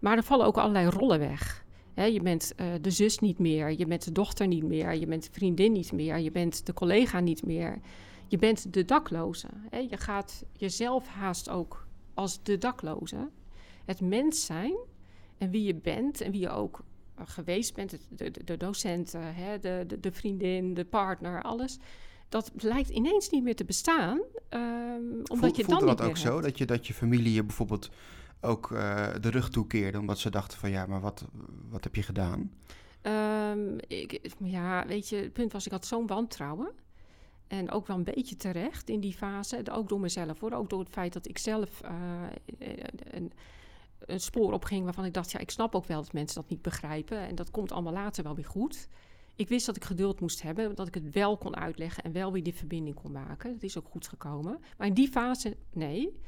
Maar er vallen ook allerlei rollen weg. Je bent uh, de zus niet meer, je bent de dochter niet meer, je bent de vriendin niet meer, je bent de collega niet meer. Je bent de dakloze. Je gaat jezelf haast ook als de dakloze. Het mens zijn en wie je bent en wie je ook uh, geweest bent, de, de, de docenten, de, de, de, vriendin, de partner, alles. Dat lijkt ineens niet meer te bestaan. Um, omdat Voel, je voelde dan dat niet ook zo? Dat je, dat je familie je bijvoorbeeld ook uh, de rug toekeerde, omdat ze dachten van ja, maar wat, wat heb je gedaan? Um, ik, ja, weet je, het punt was, ik had zo'n wantrouwen. En ook wel een beetje terecht in die fase. Ook door mezelf hoor. Ook door het feit dat ik zelf uh, een, een, spoor opging waarvan ik dacht, ja, ik snap ook wel dat mensen dat niet begrijpen. En dat komt allemaal later wel weer goed. Ik wist dat ik geduld moest hebben, dat ik het wel kon uitleggen en wel weer die verbinding kon maken. Dat is ook goed gekomen. Maar in die fase, nee.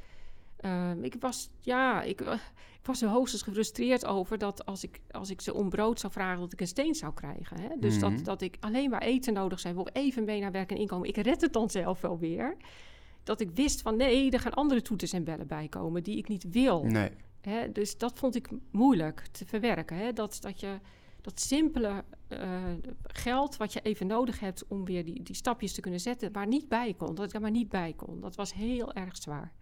Uh, ik was, ja, ik, uh, ik, was er hoogstens gefrustreerd over dat als ik, als ik ze om brood zou vragen, dat ik een steen zou krijgen. Hè? Dus dat, dat ik alleen maar eten nodig zou hebben, even mee naar werk en inkomen. Ik red het dan zelf wel weer. Dat ik wist van nee, er gaan andere toeters en bellen bij komen die ik niet wil. Nee. Hè? Dus dat vond ik moeilijk te verwerken. Hè? Dat, dat je dat simpele uh, geld wat je even nodig hebt om weer die, die stapjes te kunnen zetten, maar niet bij kon. Dat ik er maar niet bij kon. Dat was heel erg zwaar.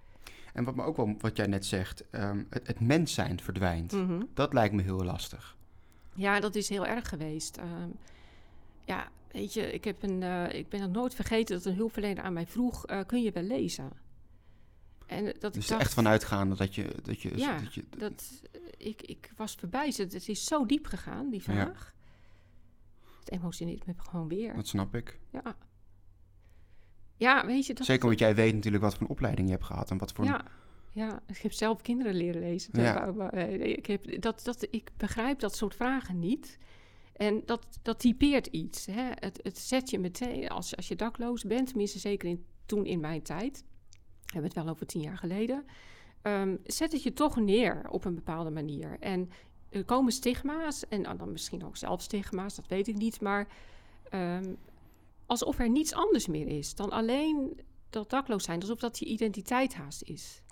En wat me ook wel, wat jij net zegt, um, het, het mens zijn verdwijnt. Mm-hmm. Dat lijkt me heel lastig. Ja, dat is heel erg geweest. Um, ja, weet je, ik, heb een, uh, ik ben nog nooit vergeten dat een hulpverlener aan mij vroeg: uh, kun je wel lezen? En dat dus ik dacht, echt vanuitgaande dat je. Dat je ja, dat je, dat, ik, ik was verbijsterd. Het is zo diep gegaan, die vraag. Ja. Het emotioneert me gewoon weer. Dat snap ik. Ja. Ja, weet je... Dat Zeker omdat jij weet natuurlijk wat voor een opleiding je hebt gehad en wat voor... Ja, ja ik heb zelf kinderen leren lezen. Ja. Ik, heb, dat, dat, ik begrijp dat soort vragen niet. En dat, dat typeert iets. Hè? Het, het zet je meteen, als, als je dakloos bent, tenminste zeker in, toen in mijn tijd... We hebben het wel over tien jaar geleden... Um, zet het je toch neer op een bepaalde manier. En er komen stigma's, en dan misschien ook zelfstigma's, dat weet ik niet, maar... Um, alsof er niets anders meer is dan alleen dat dakloos zijn, alsof dat je identiteit haast is.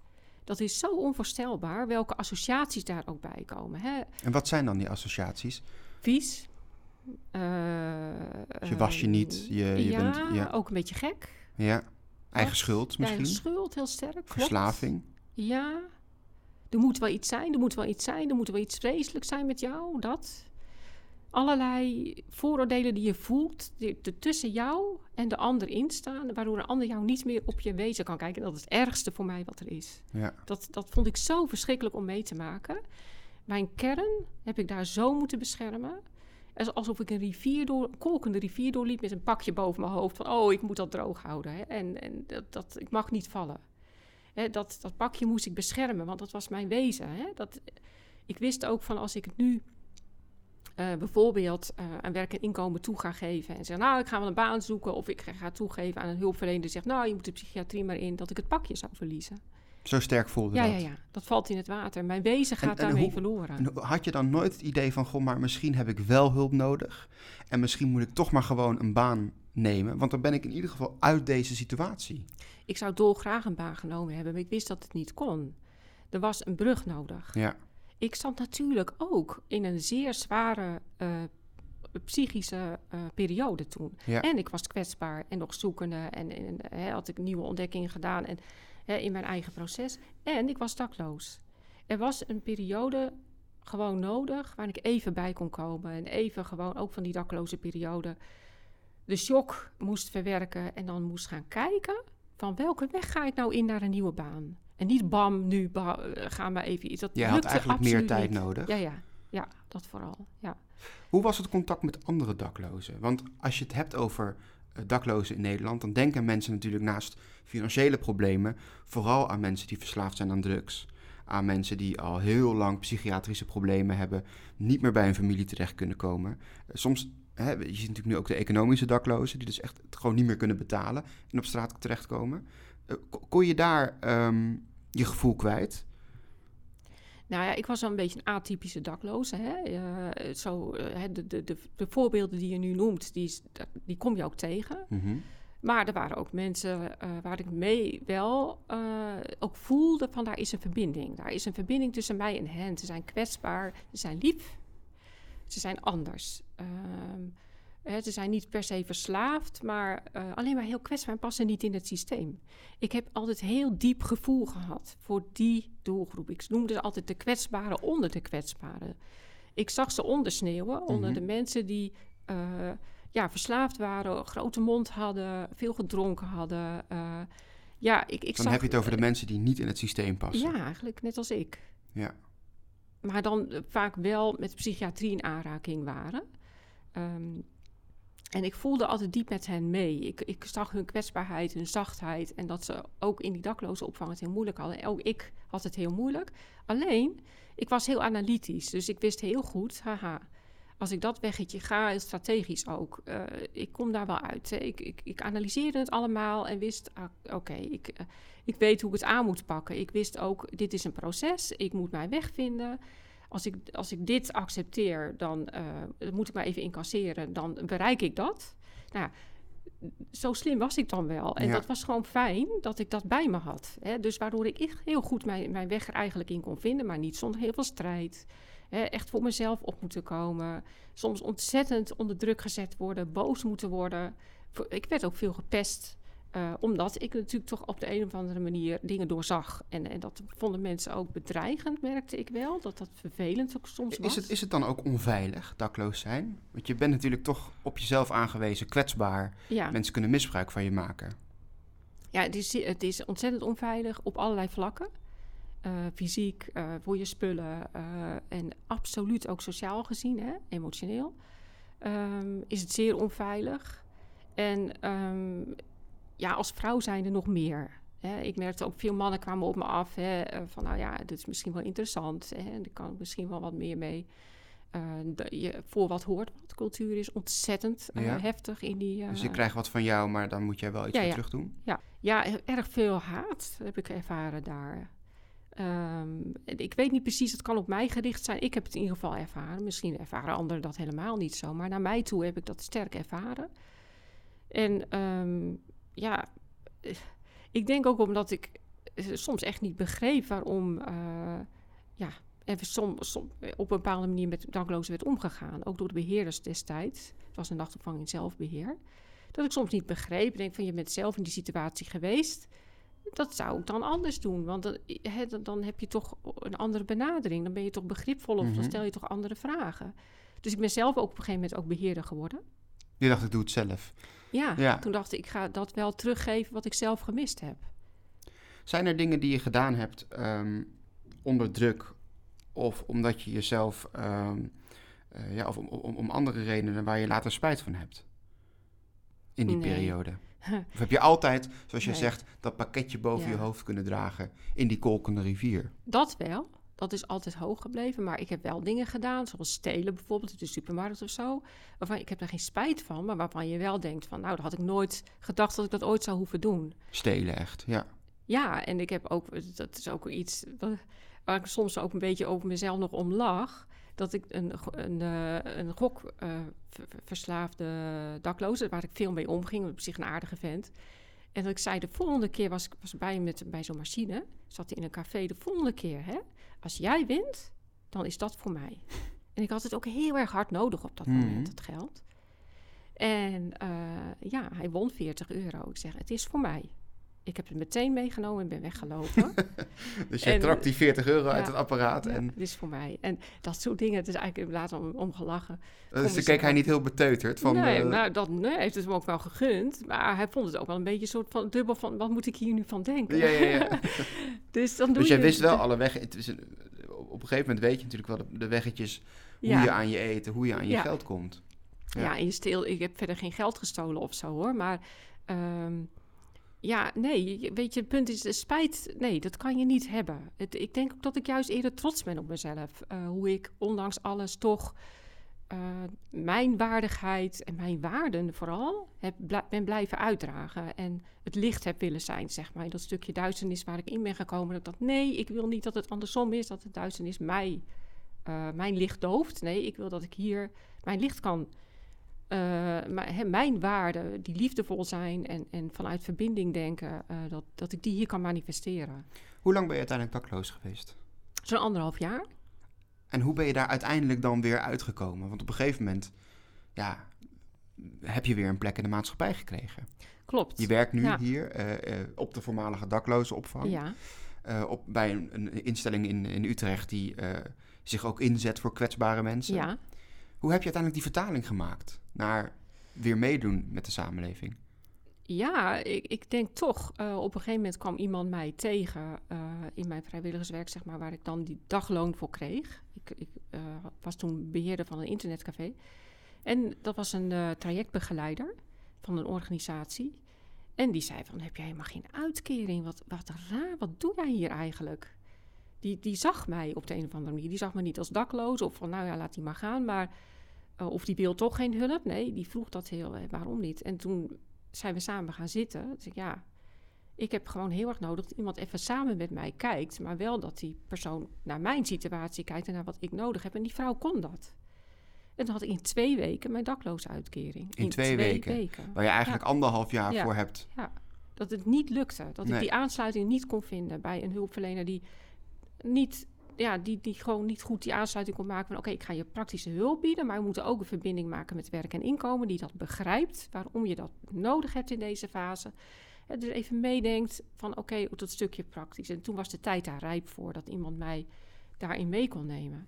Dat is zo onvoorstelbaar welke associaties daar ook bij komen. Hè? En wat zijn dan die associaties? Vies. Uh, je was je niet. Je, je ja, bent, ja, ook een beetje gek. Ja. Eigen schuld misschien? Eigen schuld, heel sterk. Klopt. Verslaving. Ja. Er moet wel iets zijn, er moet wel iets zijn, er moet wel iets vreselijks zijn met jou, dat allerlei vooroordelen die je voelt, die tussen jou en de ander instaan, waardoor een ander jou niet meer op je wezen kan kijken. Dat is het ergste voor mij wat er is. Ja. Dat, dat vond ik zo verschrikkelijk om mee te maken. Mijn kern heb ik daar zo moeten beschermen. Alsof ik een rivier door, een kolkende rivier doorliep met een pakje boven mijn hoofd. Van, oh, ik moet dat droog houden. Hè? En, en dat, dat, ik mag niet vallen. Hè, dat, dat pakje moest ik beschermen, want dat was mijn wezen. Hè? Dat, ik wist ook van, als ik het nu uh, bijvoorbeeld uh, aan werk en inkomen toe ga geven en zeg, nou, ik ga wel een baan zoeken, of ik ga toegeven aan een hulpverlener die zegt, nou, je moet de psychiatrie maar in, dat ik het pakje zou verliezen. Zo sterk voelde ja, dat? Ja, ja, dat valt in het water. Mijn wezen gaat en, en daarmee hoe, verloren. En had je dan nooit het idee van, goh, maar misschien heb ik wel hulp nodig en misschien moet ik toch maar gewoon een baan nemen, want dan ben ik in ieder geval uit deze situatie. Ik zou dolgraag een baan genomen hebben, maar ik wist dat het niet kon. Er was een brug nodig. Ja. Ik zat natuurlijk ook in een zeer zware uh, psychische uh, periode toen. Ja. En ik was kwetsbaar en nog zoekende. En, en he, had ik nieuwe ontdekkingen gedaan en, he, in mijn eigen proces. En ik was dakloos. Er was een periode gewoon nodig waar ik even bij kon komen. En even gewoon ook van die dakloze periode de shock moest verwerken. En dan moest gaan kijken van welke weg ga ik nou in naar een nieuwe baan. En niet bam, nu bam, ga maar even iets. Dat Je had eigenlijk meer tijd niet. nodig. Ja, ja, ja, dat vooral. Ja. Hoe was het contact met andere daklozen? Want als je het hebt over uh, daklozen in Nederland, dan denken mensen natuurlijk naast financiële problemen vooral aan mensen die verslaafd zijn aan drugs. Aan mensen die al heel lang psychiatrische problemen hebben, niet meer bij hun familie terecht kunnen komen. Uh, soms, hè, je ziet natuurlijk nu ook de economische daklozen, die dus echt het gewoon niet meer kunnen betalen en op straat terechtkomen. Uh, kon je daar um, je gevoel kwijt? Nou ja, ik was wel een beetje een atypische dakloze. Hè? Uh, zo, uh, de, de, de, de, voorbeelden die je nu noemt, die, die kom je ook tegen. Mm-hmm. Maar er waren ook mensen uh, waar ik mee wel ook voelde van daar is een verbinding. Daar is een verbinding tussen mij en hen. Ze zijn kwetsbaar, ze zijn lief. Ze zijn anders. Ehm, ze zijn niet per se verslaafd, maar uh, alleen maar heel kwetsbaar en passen niet in het systeem. Ik heb altijd heel diep gevoel gehad voor die doelgroep. Ik noemde ze altijd de kwetsbaren onder de kwetsbaren. Ik zag ze ondersneeuwen onder Mhm. de mensen die eh, ja, verslaafd waren, grote mond hadden, veel gedronken hadden. eh, ja, ik, ik Dan zag, heb je het over de mensen die niet in het systeem passen. Ja, eigenlijk net als ik. Ja. Maar dan eh, vaak wel met psychiatrie in aanraking waren. Ehm, en ik voelde altijd diep met hen mee. Ik, ik zag hun kwetsbaarheid, hun zachtheid. En dat ze ook in die dakloze opvang het heel moeilijk hadden. En ook ik had het heel moeilijk. Alleen, ik was heel analytisch. Dus ik wist heel goed, haha, als ik dat weggetje ga, strategisch ook. eh, ik kom daar wel uit. Ik, ik, ik analyseerde het allemaal en wist, ah, oké, ik, eh, ik weet hoe ik het aan moet pakken. Ik wist ook, dit is een proces. Ik moet mijn weg vinden. Als ik, als ik dit accepteer, dan eh, moet ik maar even incasseren. Dan bereik ik dat. Nou, zo slim was ik dan wel. En Ja. dat was gewoon fijn dat ik dat bij me had. Hè? Dus waardoor ik echt heel goed mijn, mijn weg er eigenlijk in kon vinden. Maar niet zonder heel veel strijd. Hè? Echt voor mezelf op moeten komen. Soms ontzettend onder druk gezet worden. Boos moeten worden. Ik werd ook veel gepest. Eh, omdat ik natuurlijk toch op de een of andere manier dingen doorzag. En, en dat vonden mensen ook bedreigend, merkte ik wel. Dat dat vervelend ook soms was. Is het, is het dan ook onveilig, dakloos zijn? Want je bent natuurlijk toch op jezelf aangewezen, kwetsbaar. ja. Mensen kunnen misbruik van je maken. Ja, het is, het is ontzettend onveilig op allerlei vlakken. Eh, fysiek, eh, voor je spullen en absoluut ook sociaal gezien, hè, emotioneel, ehm, is het zeer onveilig. En ehm, ja, als vrouw zijn er nog meer. Hè. Ik merkte ook veel mannen kwamen op me af hè, eh, van, nou ja, dit is misschien wel interessant. Hè, en daar kan ik misschien wel wat meer mee. Dat je voor wat hoort, want cultuur is ontzettend eh, Ja. heftig in die. Dus ik krijg wat van jou, maar dan moet jij wel iets Ja, voor ja. terug doen. ja, ja, erg veel haat heb ik ervaren daar. Ehm, ik weet niet precies, het kan op mij gericht zijn. Ik heb het in ieder geval ervaren. Misschien ervaren anderen dat helemaal niet zo. Maar naar mij toe heb ik dat sterk ervaren. En ehm, ja, eh, ik denk ook omdat ik eh, soms echt niet begreep waarom eh, ja, er som, som- op een bepaalde manier met daklozen werd omgegaan. Ook door de beheerders destijds. Het was een nachtopvang in zelfbeheer. Dat ik soms niet begreep. Ik denk van je bent zelf in die situatie geweest. Dat zou ik dan anders doen. Want dan, hè, dan- dan heb je toch een andere benadering. Dan ben je toch begripvol of Mhm. dan stel je toch andere vragen. Dus ik ben zelf ook op een gegeven moment ook beheerder geworden. Je dacht, ik doe het zelf. Ja, Ja. toen dacht ik, ik ga dat wel teruggeven wat ik zelf gemist heb. Zijn er dingen die je gedaan hebt ehm, onder druk of omdat je jezelf, ehm, eh, ja, of om, om, om andere redenen waar je later spijt van hebt? In die Nee. periode. *laughs* Of heb je altijd, zoals je Nee. zegt, dat pakketje boven Ja. je hoofd kunnen dragen in die kolkende rivier? Dat wel. Dat is altijd hoog gebleven. Maar ik heb wel dingen gedaan, zoals stelen bijvoorbeeld in de supermarkt of zo. Waarvan ik heb er geen spijt van, maar waarvan je wel denkt van... nou, dat had ik nooit gedacht dat ik dat ooit zou hoeven doen. Stelen echt, ja. Ja, en ik heb ook, dat is ook iets wa- waar ik soms ook een beetje over mezelf nog om lach. Dat ik een, een, eh, een gok eh, verslaafde dakloze, waar ik veel mee omging, op zich een aardige vent. En dat ik zei, de volgende keer was ik was bij hem met, bij zo'n machine, zat hij in een café, de volgende keer, hè, als jij wint, dan is dat voor mij. En ik had het ook heel erg hard nodig op dat Mhm. moment, het geld. En eh, ja, hij won 40 euro. Ik zeg, het is voor mij. Ik heb het meteen meegenomen en ben weggelopen. *laughs* Dus je En- trok die 40 euro uit het apparaat Ja, en het is voor mij. En dat soort dingen, het is eigenlijk later om, om gelachen. dus toen keek hij niet heel beteuterd van... nee, eh, maar dat nee, heeft het hem ook wel gegund. Maar hij vond het ook wel een beetje een soort van dubbel van... wat moet ik hier nu van denken? ja, ja, ja. *laughs* dus dan doe Dus jij je... wist wel alle weg. Het is op een gegeven moment weet je natuurlijk wel de, de weggetjes hoe ja, je aan je eten, hoe je aan je geld komt. ja. ja. en je steel, ik heb verder geen geld gestolen of zo hoor. Maar ehm, ja, nee, weet je, het punt is, spijt, nee, dat kan je niet hebben. Het, ik denk ook dat ik juist eerder trots ben op mezelf. eh, hoe ik ondanks alles toch eh, mijn waardigheid en mijn waarden vooral ben blijven uitdragen. En het licht heb willen zijn, zeg maar. Dat stukje duisternis waar ik in ben gekomen. Dat ik nee, ik wil niet dat het andersom is. Dat de duisternis mij, eh, mijn licht dooft. Nee, ik wil dat ik hier mijn licht kan... eh, maar, mijn waarden, die liefdevol zijn en, en vanuit verbinding denken... eh, dat, dat ik die hier kan manifesteren. Hoe lang ben je uiteindelijk dakloos geweest? Zo'n anderhalf jaar. En hoe ben je daar uiteindelijk dan weer uitgekomen? Want op een gegeven moment, ja, heb je weer een plek in de maatschappij gekregen. Klopt. Je werkt nu Ja. hier eh, op de voormalige daklozenopvang. Ja, op, bij een, een instelling in, in Utrecht die zich ook inzet voor kwetsbare mensen. ja. Hoe heb je uiteindelijk die vertaling gemaakt naar weer meedoen met de samenleving? Ja, ik, ik denk toch. eh, op een gegeven moment kwam iemand mij tegen eh, in mijn vrijwilligerswerk, zeg maar, waar ik dan die dagloon voor kreeg. Ik, ik eh, was toen beheerder van een internetcafé. En dat was een trajectbegeleider van een organisatie. En die zei van, heb jij helemaal geen uitkering? Wat, wat raar, wat doe jij hier eigenlijk? Die, die zag mij op de een of andere manier. Die zag me niet als dakloos of van, nou ja, laat die maar gaan. Maar, of die wil toch geen hulp? Nee, die vroeg dat heel, eh, waarom niet? En toen zijn we samen gaan zitten. Dus ik, ja, ik heb gewoon heel erg nodig dat iemand even samen met mij kijkt. Maar wel dat die persoon naar mijn situatie kijkt en naar wat ik nodig heb. En die vrouw kon dat. En toen had ik in twee weken mijn daklozenuitkering. In twee weken? Waar je eigenlijk anderhalf jaar Ja. voor hebt. Dat het niet lukte. Dat Nee. ik die aansluiting niet kon vinden bij een hulpverlener die niet... Ja, die, die gewoon niet goed die aansluiting kon maken van... oké, ik ga je praktische hulp bieden... maar we moeten ook een verbinding maken met werk en inkomen... die dat begrijpt, waarom je dat nodig hebt in deze fase. En dus even meedenkt van oké, op dat stukje praktisch. En toen was de tijd daar rijp voor... dat iemand mij daarin mee kon nemen.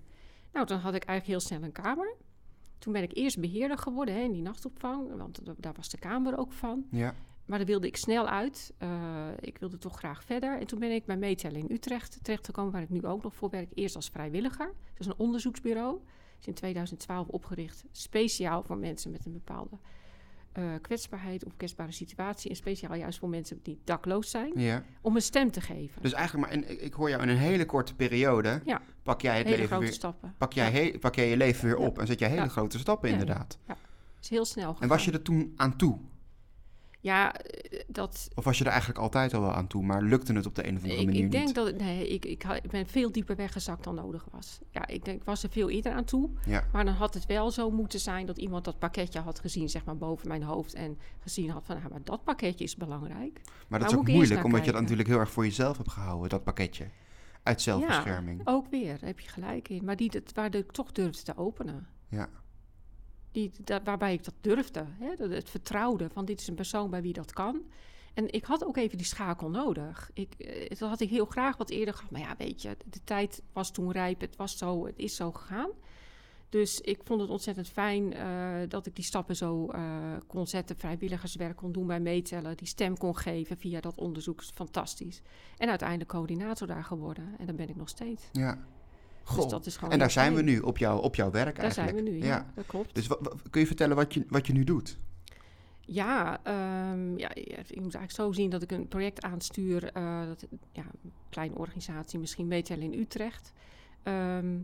Nou, dan had ik eigenlijk heel snel een kamer. Toen ben ik eerst beheerder geworden hè, in die nachtopvang... want da- daar was de kamer ook van... Ja. Maar daar wilde ik snel uit. Eh, ik wilde toch graag verder. En toen ben ik bij Meetellen in Utrecht terechtgekomen, waar ik nu ook nog voor werk. Eerst als vrijwilliger. Dat is een onderzoeksbureau. is in 2012 opgericht, speciaal voor mensen met een bepaalde eh, kwetsbaarheid of kwetsbare situatie. En speciaal juist voor mensen die dakloos zijn, ja. om een stem te geven. Dus eigenlijk maar, in, ik hoor jou in een hele korte periode, Ja. pak jij het Hele leven grote weer, stappen. pak jij, Ja. he- pak jij je leven weer op en zet jij hele grote stappen Ja, ja. inderdaad. is heel snel gegaan. En was je er toen aan toe? Ja, eh, dat, Of was je er eigenlijk altijd al wel aan toe, maar lukte het op de een of andere Ik, manier ik denk niet? dat nee, ik, ik, ben veel dieper weggezakt dan nodig was. Ja, ik denk, ik was er veel eerder aan toe. Ja. Maar dan had het wel zo moeten zijn dat iemand dat pakketje had gezien, zeg maar boven mijn hoofd. En gezien had van, ah, maar dat pakketje is belangrijk. Maar dat is ook moeilijk, omdat je dat natuurlijk heel erg voor jezelf hebt gehouden, dat pakketje. Uit zelfbescherming. Ook weer, daar heb je gelijk in. Maar die, dat, waar ik toch durfde te openen. Ja. Die, da- waarbij ik dat durfde. Hè? Dat, het vertrouwde van dit is een persoon bij wie dat kan. En ik had ook even die schakel nodig. Ik, eh, dat had ik heel graag wat eerder gehad. Maar ja, weet je, de tijd was toen rijp. Het was zo, het is zo gegaan. Dus ik vond het ontzettend fijn eh, dat ik die stappen zo eh, kon zetten. Vrijwilligerswerk kon doen bij meetellen. Die stem kon geven via dat onderzoek. Fantastisch. En uiteindelijk coördinator daar geworden. En dan ben ik nog steeds. ja. Dus Goh. dat is gewoon En daar zijn we nu, op, jou, op jouw werk Daar eigenlijk. zijn we nu, ja, dat klopt. Dus kun je vertellen wat je, wat je nu doet? Ja, ehm, ja, je moet eigenlijk zo zien dat ik een project aanstuur. eh, dat, ja, een kleine organisatie, misschien meetellen in Utrecht. ehm,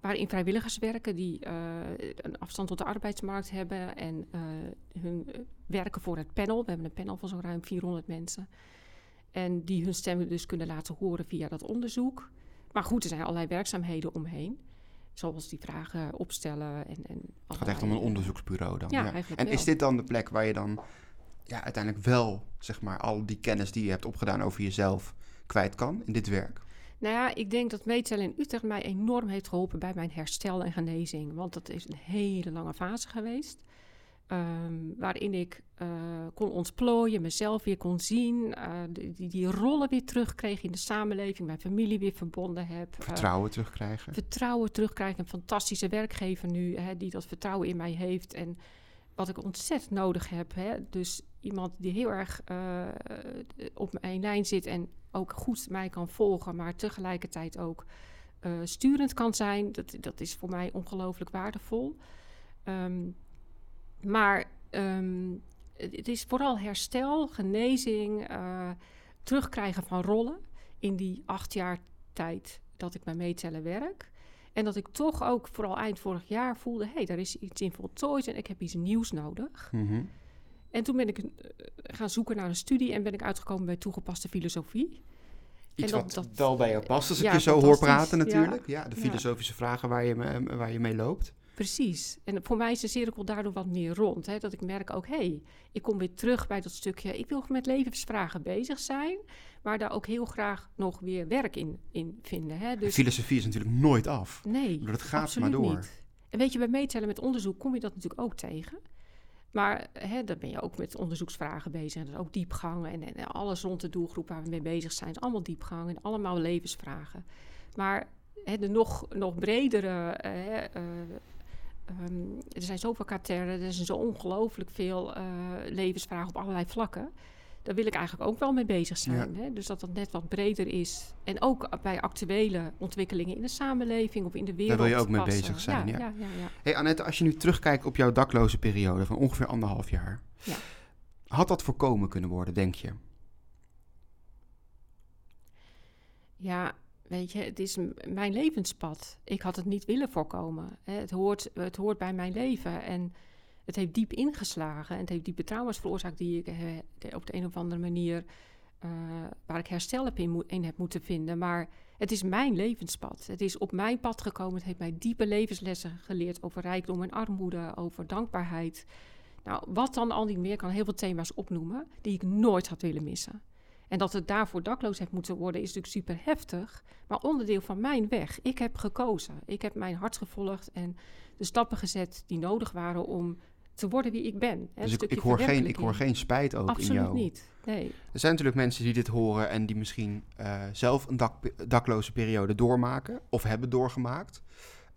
waarin vrijwilligers werken die eh, een afstand tot de arbeidsmarkt hebben. En eh, hun werken voor het panel. We hebben een panel van zo'n ruim 400 mensen. En die hun stemmen dus kunnen laten horen via dat onderzoek. Maar goed, er zijn allerlei werkzaamheden omheen. Zoals die vragen opstellen. En, en Het gaat echt om een onderzoeksbureau dan. Ja, eigenlijk En wel. is dit dan de plek waar je dan ja, uiteindelijk wel, zeg maar, al die kennis die je hebt opgedaan over jezelf kwijt kan in dit werk? Nou ja, ik denk dat meetellen in Utrecht mij enorm heeft geholpen bij mijn herstel en genezing. Want dat is een hele lange fase geweest. Ehm, waarin ik eh, kon ontplooien, mezelf weer kon zien. eh, die, die, rollen weer terugkreeg in de samenleving. Mijn familie weer verbonden heb. eh, Vertrouwen terugkrijgen? vertrouwen terugkrijgen. Een fantastische werkgever nu, hè, die dat vertrouwen in mij heeft. En wat ik ontzettend nodig heb. Hè, dus iemand die heel erg op mijn lijn zit en ook goed mij kan volgen, maar tegelijkertijd ook sturend kan zijn. Dat, dat is voor mij ongelooflijk waardevol. Ehm, maar ehm, het, het is vooral herstel, genezing, eh, terugkrijgen van rollen in die acht jaar tijd dat ik bij meetellen werk. En dat ik toch ook vooral eind vorig jaar voelde: hé, hey, daar is iets in voltooid en ik heb iets nieuws nodig. Mhm. En toen ben ik eh, gaan zoeken naar een studie en ben ik uitgekomen bij toegepaste filosofie. Iets dat- wat dat- wel bij jou past als ik je zo hoor praten natuurlijk. Ja, de Ja. filosofische vragen waar je, waar je mee loopt. Precies. En voor mij is de cirkel daardoor wat meer rond. Hè? Dat ik merk ook, hé, hey, ik kom weer terug bij dat stukje... ik wil met levensvragen bezig zijn... maar daar ook heel graag nog weer werk in, in vinden. Hè? Dus... Filosofie is natuurlijk nooit af. Nee, Dat gaat maar door. Niet. En weet je, bij meetellen met onderzoek kom je dat natuurlijk ook tegen... Maar hè, dan ben je ook met onderzoeksvragen bezig. En ook diepgang en, en, alles rond de doelgroep waar we mee bezig zijn. is allemaal diepgang en allemaal levensvragen. Maar hè, de nog, nog bredere... Uh, um, er zijn zoveel katernen, er zijn zo ongelooflijk veel uh, levensvragen op allerlei vlakken. Daar wil ik eigenlijk ook wel mee bezig zijn. Ja. Hè? Dus dat dat net wat breder is. En ook bij actuele ontwikkelingen in de samenleving of in de wereld. Daar wil je ook mee bezig zijn. Ja, ja. ja, Hey Annette, als je nu terugkijkt op jouw dakloze periode van ongeveer anderhalf jaar. Had dat voorkomen kunnen worden, denk je? Ja, weet je, het is mijn levenspad. Ik had het niet willen voorkomen. Het hoort, het hoort bij mijn leven. En het heeft diep ingeslagen en het heeft diepe trauma's veroorzaakt die ik eh, op de een of andere manier uh, waar ik herstel heb in, in, heb moeten vinden. Maar het is mijn levenspad. Het is op mijn pad gekomen. Het heeft mij diepe levenslessen geleerd over rijkdom en armoede, over dankbaarheid. Nou, wat dan al niet meer kan heel veel thema's opnoemen die ik nooit had willen missen. En dat het daarvoor dakloos heeft moeten worden, is natuurlijk super heftig. Maar onderdeel van mijn weg. Ik heb gekozen. Ik heb mijn hart gevolgd en de stappen gezet die nodig waren om te worden wie ik ben. Hè, dus ik, ik, hoor geen, ik hoor geen spijt ook Absoluut in jou. Absoluut niet, nee. Er zijn natuurlijk mensen die dit horen en die misschien uh, zelf een dak, dakloze periode doormaken of hebben doorgemaakt.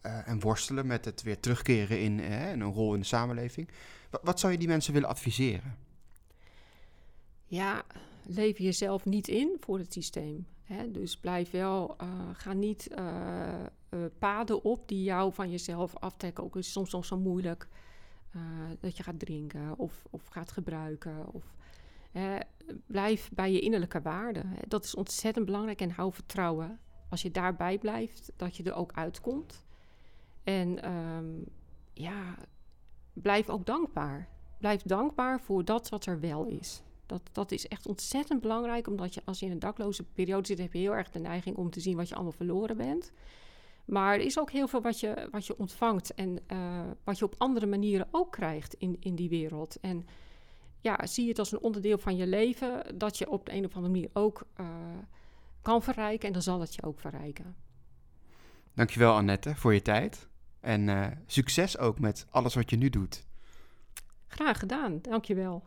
Uh, en worstelen met het weer terugkeren in, uh, in een rol in de samenleving. Wat zou je die mensen willen adviseren? Ja, leef jezelf niet in voor het systeem. Hè? Dus blijf wel, ga niet paden op die jou van jezelf aftrekken. Ook is soms nog zo moeilijk. Dat je gaat drinken of, of gaat gebruiken. Of, blijf bij je innerlijke waarden. Dat is ontzettend belangrijk en hou vertrouwen. Als je daarbij blijft, dat je er ook uitkomt. En um, ja, blijf ook dankbaar. Blijf dankbaar voor dat wat er wel is. Dat, dat is echt ontzettend belangrijk, omdat je als je in een dakloze periode zit, heb je heel erg de neiging om te zien wat je allemaal verloren bent. Maar er is ook heel veel wat je, wat je ontvangt en uh, wat je op andere manieren ook krijgt in, in die wereld. En ja, zie het als een onderdeel van je leven dat je op de een of andere manier ook uh, kan verrijken en dan zal het je ook verrijken. Dankjewel Annette voor je tijd en uh, succes ook met alles wat je nu doet. Graag gedaan, dankjewel.